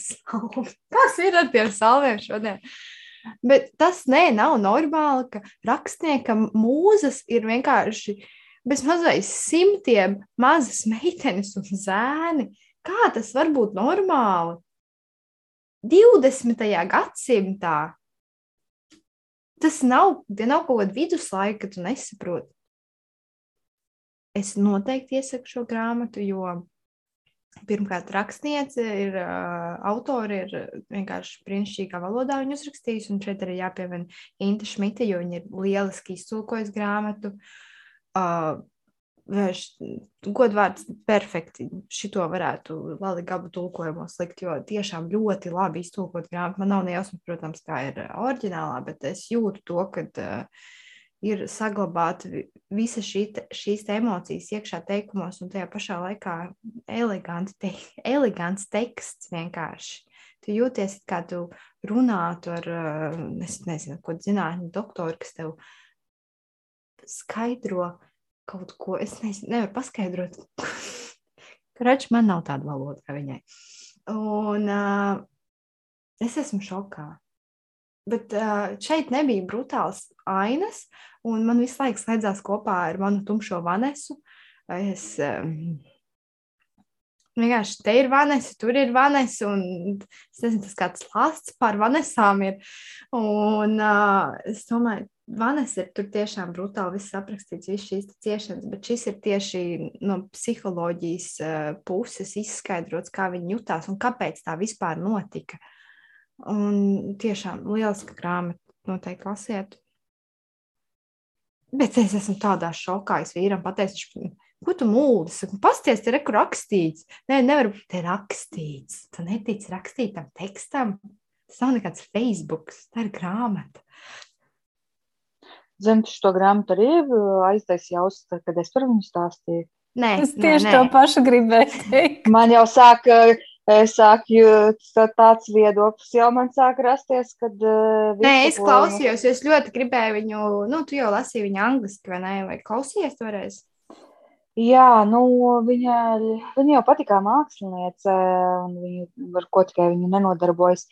Speaker 2: Kas ir ar tiem salviem šodien? Bet tas nē, nav normāli, ka rakstniekam mūzas ir vienkārši bez mazais simtiem mazas meitenes un zēni. Kā tas var būt normāli? 20. gadsimtā tas nav, tie nav kaut kāda viduslaika, ka tu nesaproti. Es noteikti iesaku šo grāmatu, jo Pirmkārt, rakstniece ir uh, autori, ir vienkārši brīnišķīgā valodā viņa uzrakstījusi, un šeit arī jāpiemina Inta Šmita, jo viņa ir lieliski iztulkojusi grāmatu. Uh, Godvārds perfekti šito varētu Lali Gabu tulkojumos likt, jo tiešām ļoti labi iztulkot grāmatu. Man nav nejausmas, protams, kā ir oriģinālā, bet es jūtu to, ka uh, ir saglabāt visas šī, šīs emocijas iekšā teikumos, un tajā pašā laikā elegants, te, elegants teksts vienkārši. Tu jūties kā tu runātu ar, es nezinu, ko zinātņu doktoru, kas tev skaidro kaut ko. Es nezinu, nevaru paskaidrot. Krač, man nav tāda valoda kā viņai. Un uh, es esmu šokā. Bet uh, šeit nebija brutāls ainas, un man visu laiku slēdzās kopā ar manu tumšo vanesu. Es um, vienkārši te ir vanesa, tur ir vanesa, un es nezinu, tas kāds lāsts par vanesām ir. Un uh, es domāju, Vanessa ir tur tiešām brutāli viss aprakstīts, visas šīs ciešanas, bet šis ir tieši no psiholoģijas uh, puses izskaidrots, kā viņi jutās un kāpēc tā vispār notika. Un tiešām lieliska grāmata, noteikti lasiet. Bet es esmu tādā šokā, es vīram pateicu, ko tu mūlis? Pasties, te reku rakstīts. Nē, nevar būt te rakstīts. Tu netici rakstītam tekstam. Tas nav nekāds Facebook, tā ir grāmata.
Speaker 3: Zem, tu šo grāmatu arī aiztaisīji jau, kad es par viņu stāstīju.
Speaker 1: Nē, es tieši nē, nē. to pašu gribēju teikt.
Speaker 3: Man jau sāk Es saku, tāds viedoklis jau man sāk rasties, kad. Uh,
Speaker 2: Nē, es klausījos, jo es ļoti gribēju viņu, nu, tu jau lasīji viņu angliski, vai ne? Vai klausījies toreiz?
Speaker 3: Jā, nu, viņa, viņa jau patīkā māksliniece, un viņa ar ko tikai viņa nenodarbojas.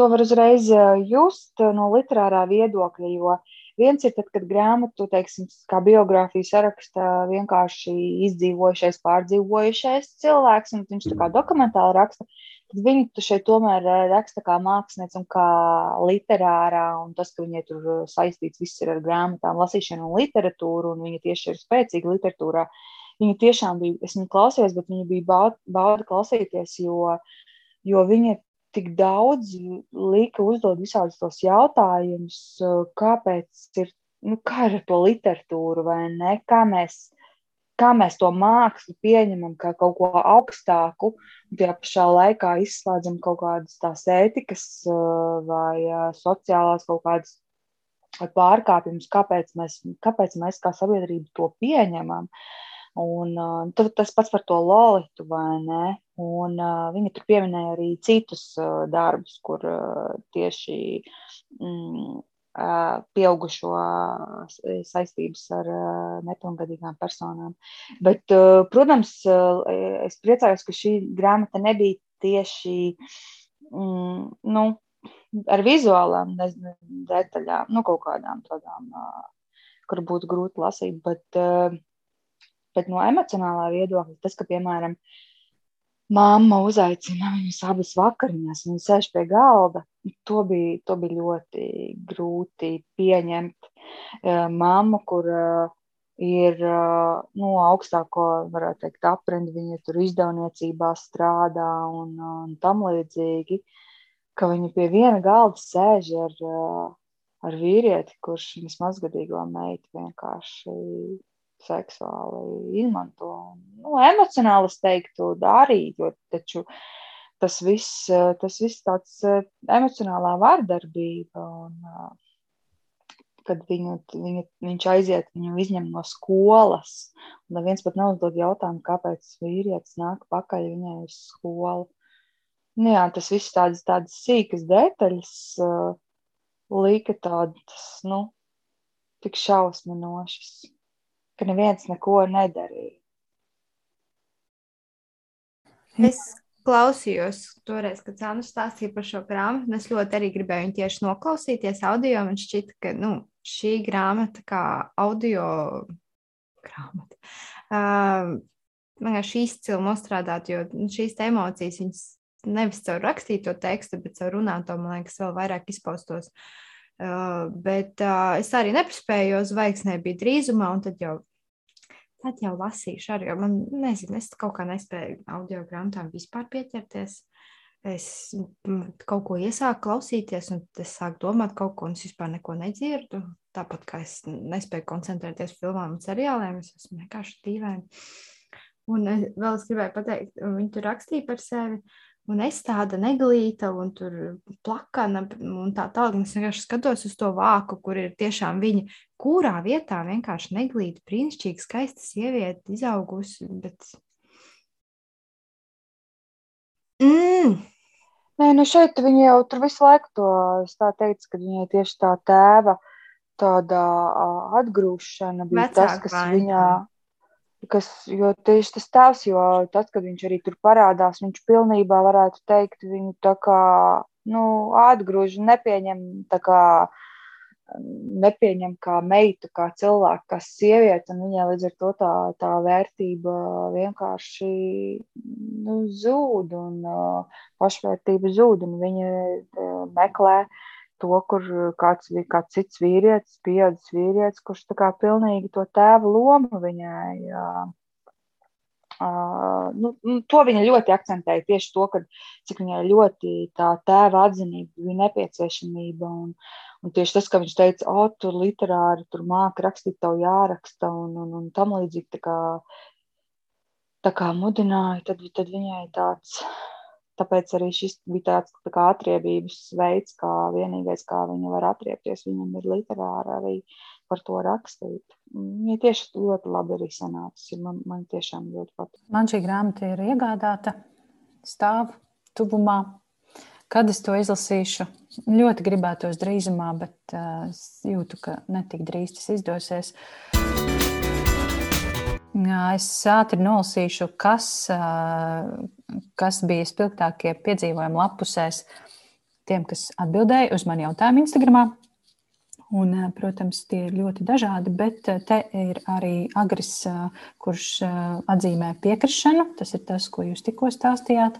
Speaker 3: To var uzreiz just no literārā viedokļa, jo uh, Viens ir tad, kad grāmatu, teiksim, kā biogrāfiju saraksta vienkārši izdzīvojušais, pārdzīvojušais cilvēks, un viņš tā kā dokumentāli raksta, tad viņu šeit tomēr eh, raksta kā mākslinieks un kā literārā, un tas, ka viņai tur eh, saistīts viss ir ar grāmatām, lasīšanu un literatūru, un viņa tieši ir spēcīga literatūrā. Viņa tiešām bija, es viņu klausījos, bet viņa bija bauda, bauda klausīties, jo, jo viņa tik daudz lika uzdot visādus tos jautājumus, kāpēc ir, nu, kā ir ar to literatūru vai ne, kā mēs, kā mēs to mākslu pieņemam kā kaut ko augstāku, un tajā pašā laikā izslēdzam kaut kādas tās ētikas vai sociālās kaut kādas pārkāpumus, kāpēc mēs, kāpēc mēs kā sabiedrība to pieņemam. Un, uh, tas pats par to lolitu, vai ne? Un, uh, viņa tur pieminēja arī citus uh, darbus, kur uh, tieši mm, pieaugušo saistības ar nepilngadīgām personām. Bet, protams, es priecājos, ka šī grāmata nebija tieši mm, nu, ar vizuālām detaļām, nu, kaut kādām tādām, kur būtu grūti lasīt. Bet, bet no emocionālā viedokļa tas, ka, piemēram, mamma uzaicina viņus abas vakariņās, viņi sēž pie galda, to bija, to bija ļoti grūti pieņemt. Mamma, kur ir nu, augstāko, varētu teikt, aprendi, viņa tur izdevniecībā strādā un, un tam līdzīgi, ka viņi pie viena galda sēž ar, ar vīrieti, kurš viņas mazgadīgo meitu vienkārši seksuāli izmanto. Nu, emocionāli es teiktu, arī, jo taču tas viss, tas viss tāds eh, emocionālā vārdarbība. Un, eh, kad viņu, viņu, viņš aiziet, viņu izņem no skolas. Un neviens pat neuzdod jautājumu, kāpēc vīrietis nāk pakaļ viņai uz skolu. Nu, jā, tas viss tādas, tādas sīkas detaļas uh, lika tādas, nu, tik šausminošas ka neviens neko nedarīja.
Speaker 2: Es klausījos toreiz, kad Cēnu stāstīja par šo grāmatu, un es ļoti arī gribēju viņu tieši noklausīties audio. Man šķita, ka nu, šī grāmata, kā audio grāmata, uh, vienkārši izcili nostrādāt, jo nu, šīs emocijas, viņas nevis caur rakstīto tekstu, bet caur runāto, man liekas, vēl vairāk izpaustos. Uh, bet uh, es arī nepaspēju, jo zvaigznē bija drīzumā, un tad jau tad jau lasīšu arī, jo man, nezinu, es kaut kā nespēju audio grāmatām vispār pieķerties. Es kaut ko iesāku klausīties, un es sāku domāt kaut ko, un es vispār neko nedzirdu. Tāpat kā es nespēju koncentrēties filmām un seriāliem, es esmu vienkārši dīvaini. Un vēl es gribēju pateikt, viņi tur rakstīja par sevi, Un es tāda neglīta un tur plakana un tā tālāk. Es vienkārši skatos uz to vāku, kur ir tiešām viņa, kurā vietā vienkārši neglīta, brīnišķīga, skaista sieviete, izaugusi. Bet...
Speaker 3: Mm. Nē, nu šeit viņa jau tur visu laiku to teica, ka viņai tieši tā tēva tāda atgrūšana bija Vecāk tas, kas vainā. viņā Kas, jo tieši tas tēvs, jo tad, kad viņš arī tur parādās, viņš pilnībā varētu teikt, viņu tā kā nu, atgrūž, nepieņem tā kā, nepieņem kā meitu, kā cilvēku, kā sievieti, un viņai līdz ar to tā, tā vērtība vienkārši nu, zūd, un uh, pašvērtība zūd, un viņa uh, meklē uh, to, kur kāds, kāds cits vīrietis, pieaudzis vīrietis, kurš tā kā pilnīgi to tēva lomu viņai. Uh, uh, nu, to viņa ļoti akcentēja tieši to, ka, cik viņai ļoti tā tēva atzinība bija nepieciešamība. Un, un tieši tas, ka viņš teica, o, tur literāri, tur māca rakstīt, tev jāraksta un, un, un tam līdzīgi tā kā, tā kā mudināja, tad, tad viņai tāds Tāpēc arī šis bija tāds tā kā atriebības veids, kā vienīgais, kā viņa var atriepties. Viņam ir literāri arī par to rakstīt. Viņa tieši ļoti labi arī sanācis. Man, man tiešām ļoti patīk.
Speaker 1: Man šī grāmata ir iegādāta, stāv tuvumā. Kad es to izlasīšu, ļoti gribētos drīzumā, bet uh, jūtu, ka netik drīz tas izdosies. Es ātri nolasīšu, kas, kas bija spilgtākie piedzīvojumi lapusēs tiem, kas atbildēja uz mani jautājumu Instagram. Un, protams, tie ir ļoti dažādi, bet te ir arī Agris, kurš atzīmē piekrišanu. Tas ir tas, ko jūs tikko stāstījāt.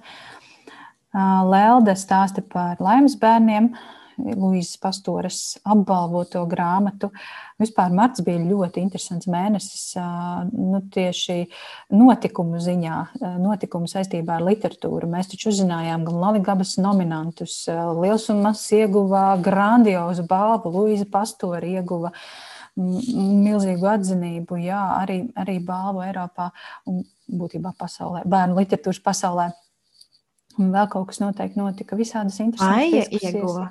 Speaker 1: Lelde stāsta par laimes bērniem, Luīzes Pastoras apbalvoto grāmatu. Vispār marts bija ļoti interesants mēnesis nu, tieši notikumu ziņā, notikumu saistībā ar literatūru. Mēs taču uzzinājām gan Latvijas nominantus. Liels un mazs ieguva grandiozu balvu, Luīza Pastora ieguva milzīgu atzinību, jā, arī, arī balvu Eiropā un būtībā pasaulē, bērnu literatūras pasaulē. Un vēl kaut kas noteikti notika. Visādas interesantas
Speaker 2: lietas. Aija ieguva.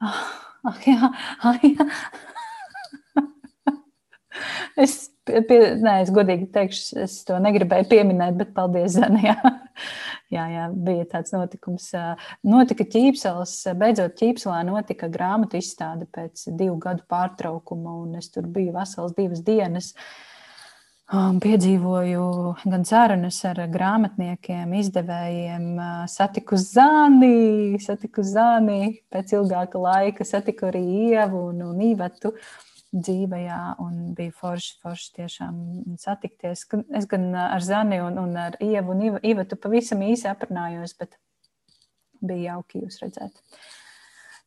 Speaker 1: Ah, jā, ah, jā. es, pie, nē, es godīgi teikšu, es to negribēju pieminēt, bet paldies, Zana. Jā. jā, jā, bija tāds notikums. Notika ķīpselis, beidzot ķīpselā notika grāmatu izstāde pēc divu gadu pārtraukuma, un es tur biju vesels divas dienas. Uh, Piedzīvoju gan sarunas ar grāmatniekiem, izdevējiem, satiku Zāni, satiku Zāni pēc ilgāka laika, satiku arī Ievu un, un Īvetu dzīvajā, un bija forši, forši tiešām satikties. Es gan ar Zani un, un ar Ievu un Īvetu pavisam īsi aprunājos, bet bija jauki jūs redzēt.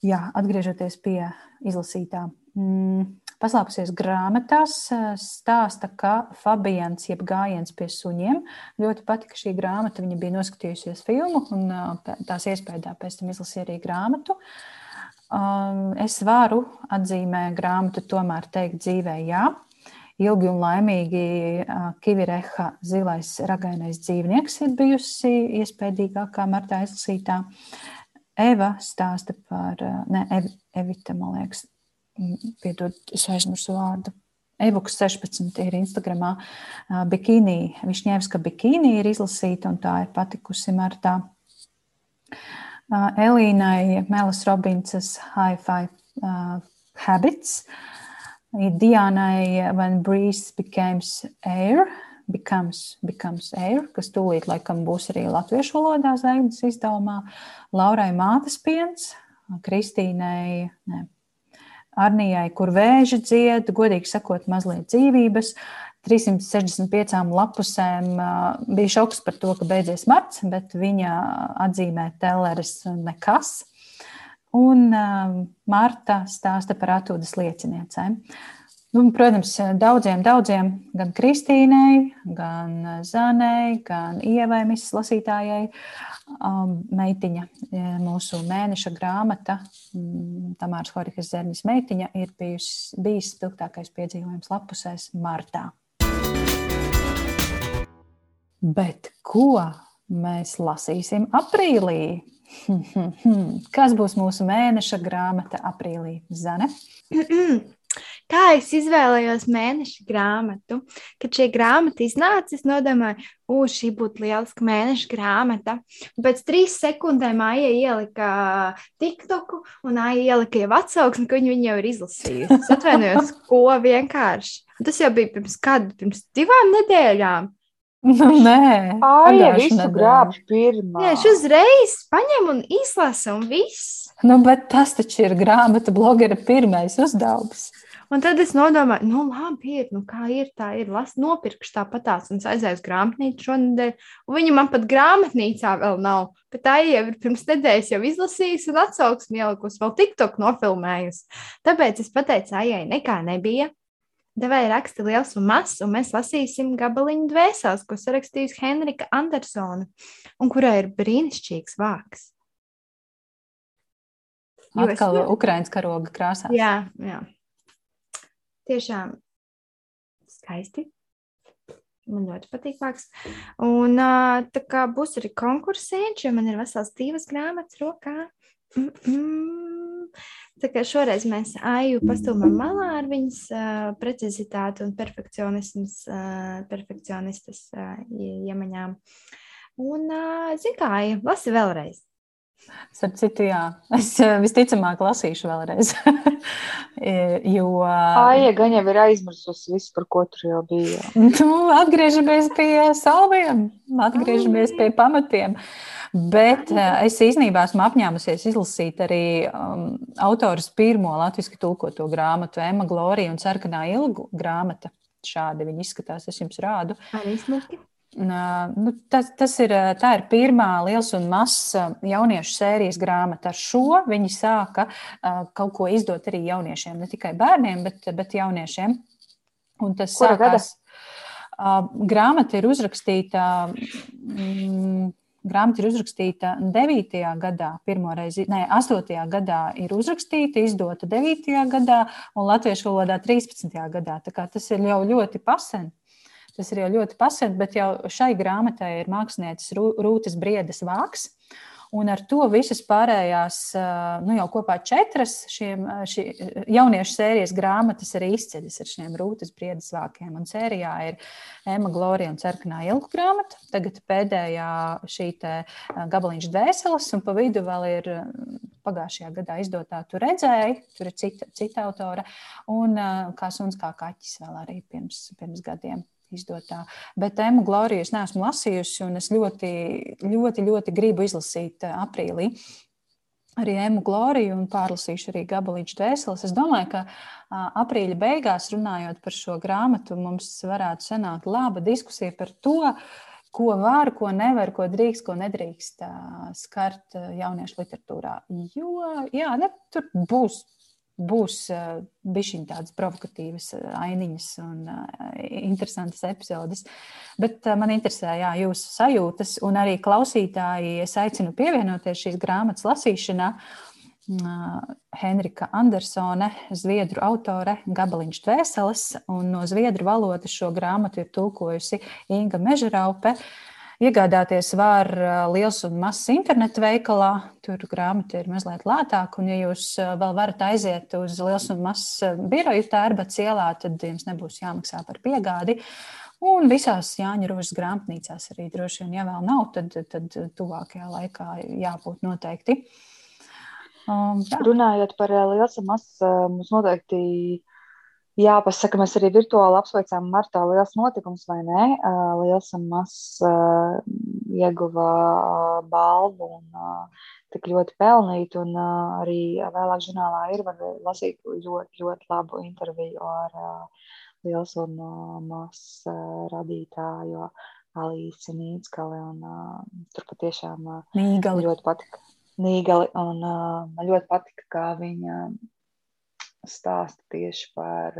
Speaker 1: Jā, atgriežoties pie izlasītā. Mm, Paslēpusies grāmatās, stāsta, ka Fabians, jeb gājiens pie suņiem, ļoti patika šī grāmata. Viņa bija noskatījusies filmu un tās iespējā pēc tam izlasīja arī grāmatu. Es varu atzīmē grāmatu tomēr teikt dzīvē jā. Ilgi un laimīgi Kivireha zilais ragainais dzīvnieks ir bijusi iespējīgākā martā izlasītā. Eva stāsta par, ne, Evita, man liekas, piedod, es aizmirsu vārdu. Evoks 16 ir Instagramā. Bikīnī, Višņēvska bikīnī ir izlasīta un tā ir patikusi martā. Elīnai Melas Robinsas High Five uh, Habits. Dianai When Breeze Becomes Air. Becomes, Becomes Air, kas tūlīt laikam būs arī latviešu valodā zvaigznes izdevumā, Laurai Mātes piens, Kristīnai, ne, Arnijai, kur vēži dzied, godīgi sakot, mazliet dzīvības. 365 lapusēm bija šoks par to, ka beidzies marts, bet viņa atzīmē Telleres nekas. Un Marta stāsta par atūdas lieciniecēm. Nu, protams, daudziem, daudziem, gan Kristīnai, gan Zanai, gan Ievai, misijas lasītājai, meitiņa, mūsu mēneša grāmata, mm, Tamāras Horikas Zernis meitiņa, ir bijis, bijis spilgtākais piedzīvojums lapusēs martā. Bet ko mēs lasīsim aprīlī? Kas būs mūsu mēneša grāmata aprīlī? Zane?
Speaker 2: Kā es izvēlējos mēneša grāmatu? Kad šī grāmata iznāca, es nodomāju, ka šī būtu lieliska mēneša grāmata. Un pēc trīs sekundēm Aija ielika TikToku, un Aija ielika jau atsauksmi, ka viņa, viņa jau ir izlasījusi. Es atvainojos, ko vienkārši. Un tas jau bija pirms kāda, pirms divām nedēļām.
Speaker 1: Nu, nē,
Speaker 3: Aija visu grāb pirmā.
Speaker 2: Jā, viņš uzreiz paņem un izlasa, un viss.
Speaker 1: Nu, bet tas taču ir grāmatu blogera pirmais uzdevums.
Speaker 2: Un tad es nodomāju, nu, labi, ir, nu, kā ir, tā ir. Las, nopirkšu tāpatās, un es aizēju uz grāmatnīcu šonadēļ. Viņa man pat grāmatnīcā vēl nav. Bet tā jau ir pirms nedēļas jau izlasījusi un atsauksmi ielikusi, vēl TikTok nofilmējusi. Tāpēc es pateicu, Aijai, nekā nebija. Devēja raksta liels un mazs, un mēs lasīsim gabaliņu dvēseles, ko sarakstījusi Henrika Andersona, un kurā ir brīnišķīgs vārks.
Speaker 1: Atkal Ukraiņas karoga krāsās.
Speaker 2: Jā, jā tiešām skaisti. Man ļoti patīk mākslinieks. Un tā kā būs arī konkursēns, jo man ir vesels divas grāmatas rokā. Mm -mm. Tā kā šoreiz mēs aju pastumam malā ar viņas uh, precizitāti un perfekcionismas, uh, perfekcionistas uh, iemaņām. Un, uh, zin kā, lasi vēlreiz.
Speaker 1: Starp citu, jā, es eh, visticamāk lasīšu vēlreiz. jo.
Speaker 3: Aija gan jau ir aizmirsusi visu, par ko tur jau bija.
Speaker 1: Nu, atgriežamies pie salviem, atgriežamies pie pamatiem. Bet eh, es īstenībā esmu apņēmusies izlasīt arī um, autors pirmo latviešu tulkoto grāmatu, Emma Glorija un Sarkanā ilgu grāmata. Šādi viņi izskatās, es jums rādu.
Speaker 2: Arī smuki.
Speaker 1: Nu, tas, tas ir, tā ir pirmā liels un mazs jauniešu sērijas grāmata. Ar šo viņi sāka kaut ko izdot arī jauniešiem, ne tikai bērniem, bet, bet jauniešiem. Un tas
Speaker 3: Kura
Speaker 1: sākās. Grāmata ir uzrakstīta. Mm, Grāmata ir uzrakstīta 9. gadā, pirmoreiz, ne, 8. gadā ir uzrakstīta, izdota 9. gadā un latviešu valodā 13. gadā. Tas ir jau ļoti pasen. Tas ir jau ļoti pasēta, bet jau šai grāmatai ir mākslinieces Rūtas Briedas vāks. Un ar to visas pārējās, nu jau kopā četras šiem, šī, jauniešu sērijas grāmatas arī izceļas ar šiem rūtas briedas vākiem. Un sērijā ir Ema Glorija un Cerkanā ilgu grāmata. Tagad pēdējā šī gabaliņš dvēseles, un pa vidu vēl ir pagājušajā gadā izdotā tu redzēji, tur ir cita, cita autora, un kā suns kā kaķis vēl arī pirms, pirms gadiem izdotā. Bet Emu Gloriju es neesmu lasījusi, un es ļoti, ļoti, ļoti gribu izlasīt eh, aprīlī. Arī emu gloriju un pārlasīšu arī gabalīšu dvēseles. Es domāju, ka aprīļa beigās, runājot par šo grāmatu, mums varētu sanākt laba diskusija par to, ko var, ko nevar, ko drīkst, ko nedrīkst skart jauniešu literatūrā. Jo jā, ne, tur būs būs uh, bišķiņ tādas provokatīvas uh, ainiņas un uh, interesantas epizodes. Bet man interesē jā, jūsu sajūtas, un arī klausītāji es aicinu pievienoties šīs grāmatas lasīšanā. Henrika Andersone, zviedru autore, gabaliņš dvēseles, un no zviedru valodas šo grāmatu ir tulkojusi Inga Mežeraupe. Uh, Iegādāties var liels un mazs internetu veikalā. Tur grāmata ir mazliet lētāka. Un, ja jūs vēl varat aiziet uz liels un mazs biroju tērbats ielā, tad jums nebūs jāmaksā par piegādi. Un visās Jāņa Rožas grāmatnīcās arī droši vien, ja vēl nav, tad, tad tuvākajā laikā jābūt noteikti.
Speaker 3: Um, jā. Runājot par liels un mazs, mums noteikti Jāpasaka, mēs arī virtuāli apsveicām Martā liels notikums, vai ne? Liels un mazs ieguva balvu un tik ļoti pelnīt, un arī vēlāk žurnālā ir var lasīt ļoti, ļoti labu interviju ar liels un mazs radītāju Alīsi Nīckali, un tur patiešām
Speaker 1: Nīgali.
Speaker 3: ļoti patika. Nīgali, un man ļoti patika, kā viņa stāsta tieši par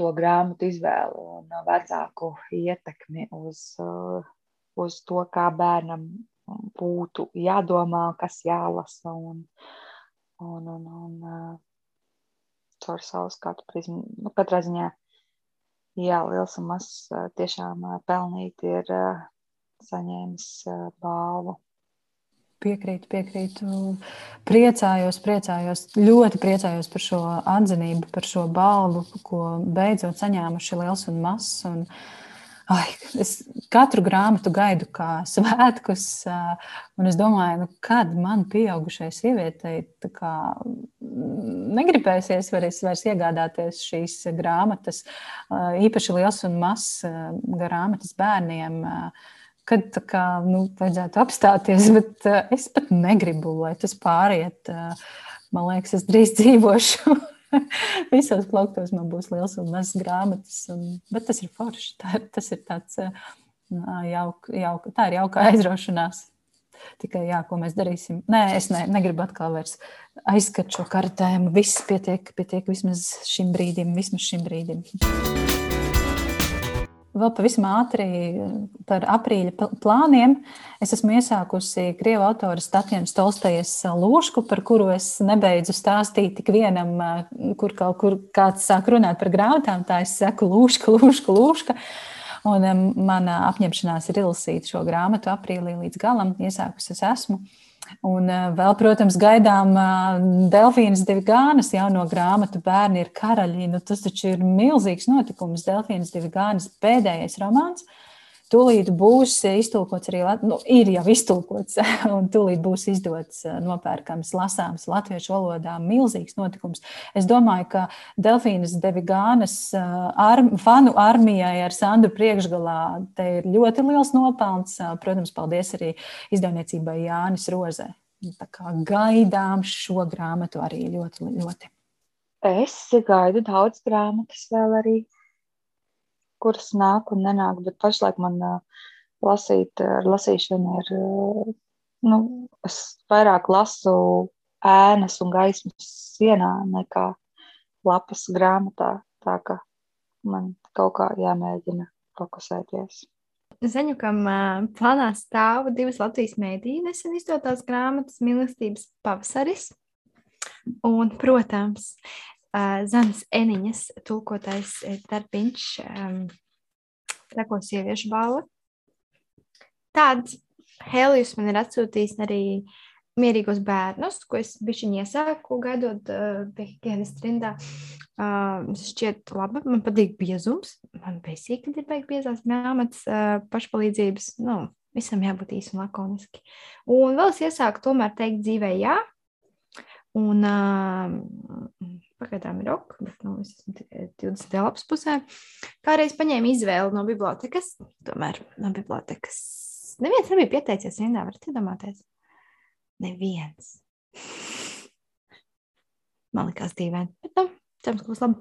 Speaker 3: to grāmatu izvēli un vecāku ietekmi uz, uz to, kā bērnam būtu jādomā, kas jālasa un, un, un, un caur savu skatu prizmu. Nu, katrā ziņā, jā, liels un mazs tiešām uh, pelnīt ir saņēmis balvu.
Speaker 1: Piekrītu, piekrītu. Priecājos, priecājos, ļoti priecājos par šo atzinību, par šo balvu, ko beidzot saņēmuši liels un mazs. Un, ai, es katru grāmatu gaidu kā svētkus, un es domāju, nu, kad man pieaugušai sievietei kā, negribēsies vairs, vairs iegādāties šīs grāmatas, īpaši liels un mazs grāmatas bērniem kad kā, nu, vajadzētu apstāties, bet uh, es pat negribu, lai tas pāriet. Uh, man liekas, es drīz dzīvošu. Visos plauktos man būs liels un mazs grāmatas, un, bet tas ir forši. Tā, tas ir tāds uh, jauk, jauk, tā ir jauka aizraušanās. Tikai jā, ko mēs darīsim. Nē, es ne, negribu atkal vairs aizskat šo kartējumu. Viss pietiek, pietiek vismaz šim brīdim, vismaz šim brīdim. Vēl pavisam ātri par aprīļa plāniem. Es esmu iesākusi krievu autoru Statjana Stolstejas lūšku, par kuru es nebeidzu stāstīt tik vienam, kur kaut kur kāds sāk runāt par grāmatām. Tā es saku lūška, lūška, lūška. Un mana apņemšanās ir izlasīt šo grāmatu aprīlī līdz galam. Iesākusi es esmu. Un eh, vēl, protams, gaidām eh, Delfīnas Divigānas jauno grāmatu Bērni ir karaļi. Nu, tas taču ir milzīgs notikums. Delfīnas Divigānas pēdējais romāns. Tūlīt būs iztulkots arī, nu, ir jau iztulkots, un tūlīt būs izdots, eh, nopērkams, lasāms latviešu valodā. Milzīgs notikums. Es domāju, ka Delfīnas Devigānas arm, fanu armijai ar Sandu priekšgalā te ir ļoti liels nopelns. Protams, paldies arī izdevniecībai Jānis Rozē. Tā kā gaidām šo grāmatu arī ļoti, ļoti.
Speaker 3: Es gaidu daudz grāmatas vēl arī kuras nāk un nenāk, bet pašlaik man lasīt, ar lasīšanu ir, nu, es vairāk lasu ēnas un gaismas sienā nekā lapas grāmatā, tā ka man kaut kā jāmēģina fokusēties.
Speaker 2: Zaņukam plānā stāv divas Latvijas mēdīņas nesen izdotās grāmatas mīlestības pavasaris. Un, protams, Zanas Eniņas tulkotais darbiņš Trako sieviešu balva. Tāds Helijus man ir atsūtījis arī mierīgos bērnus, ko es bišķiņ iesāku gaidot pie higienas trindā. Šķiet labi, man patīk biezums. Man besīgi, kad ir beig biezās grāmatas pašpalīdzības. Nu, visam jābūt īsi un lakoniski. Un vēl es iesāku tomēr teikt dzīvē jā. Un uh, Pagaidām ir ok, bet nu, es esmu tikai 20. lapas pusē. Kādreiz paņēmu izvēli no bibliotekas, tomēr no bibliotekas. Neviens nebija pieteicies, vienā varat iedomāties. Neviens. Man likās dīvaini, bet nu, cerams, ka būs labi.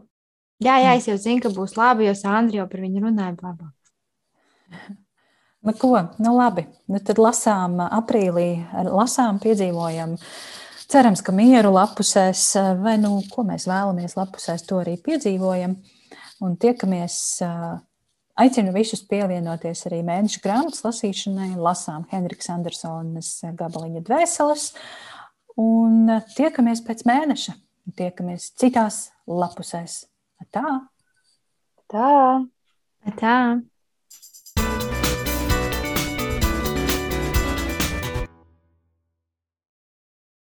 Speaker 2: Jā, jā, es jau zinu, ka būs labi, jo Sandra jau par viņu runāja. Blā.
Speaker 1: Nu, ko? Nu, labi. Nu, tad lasām aprīlī, lasām, piedzīvojam uh, Cerams, ka mieru lapusēs, eh, vai nu, ko mēs vēlamies lapusēs, to arī piedzīvojam. Un tiekamies, eh, aicinu visus pievienoties arī mēneša grāmatas lasīšanai, lasām Henriks Andersonas gabaliņa dvēseles. Un eh, tiekamies pēc mēneša, tiekamies citās lapusēs. Tā!
Speaker 3: Tā!
Speaker 2: Tā!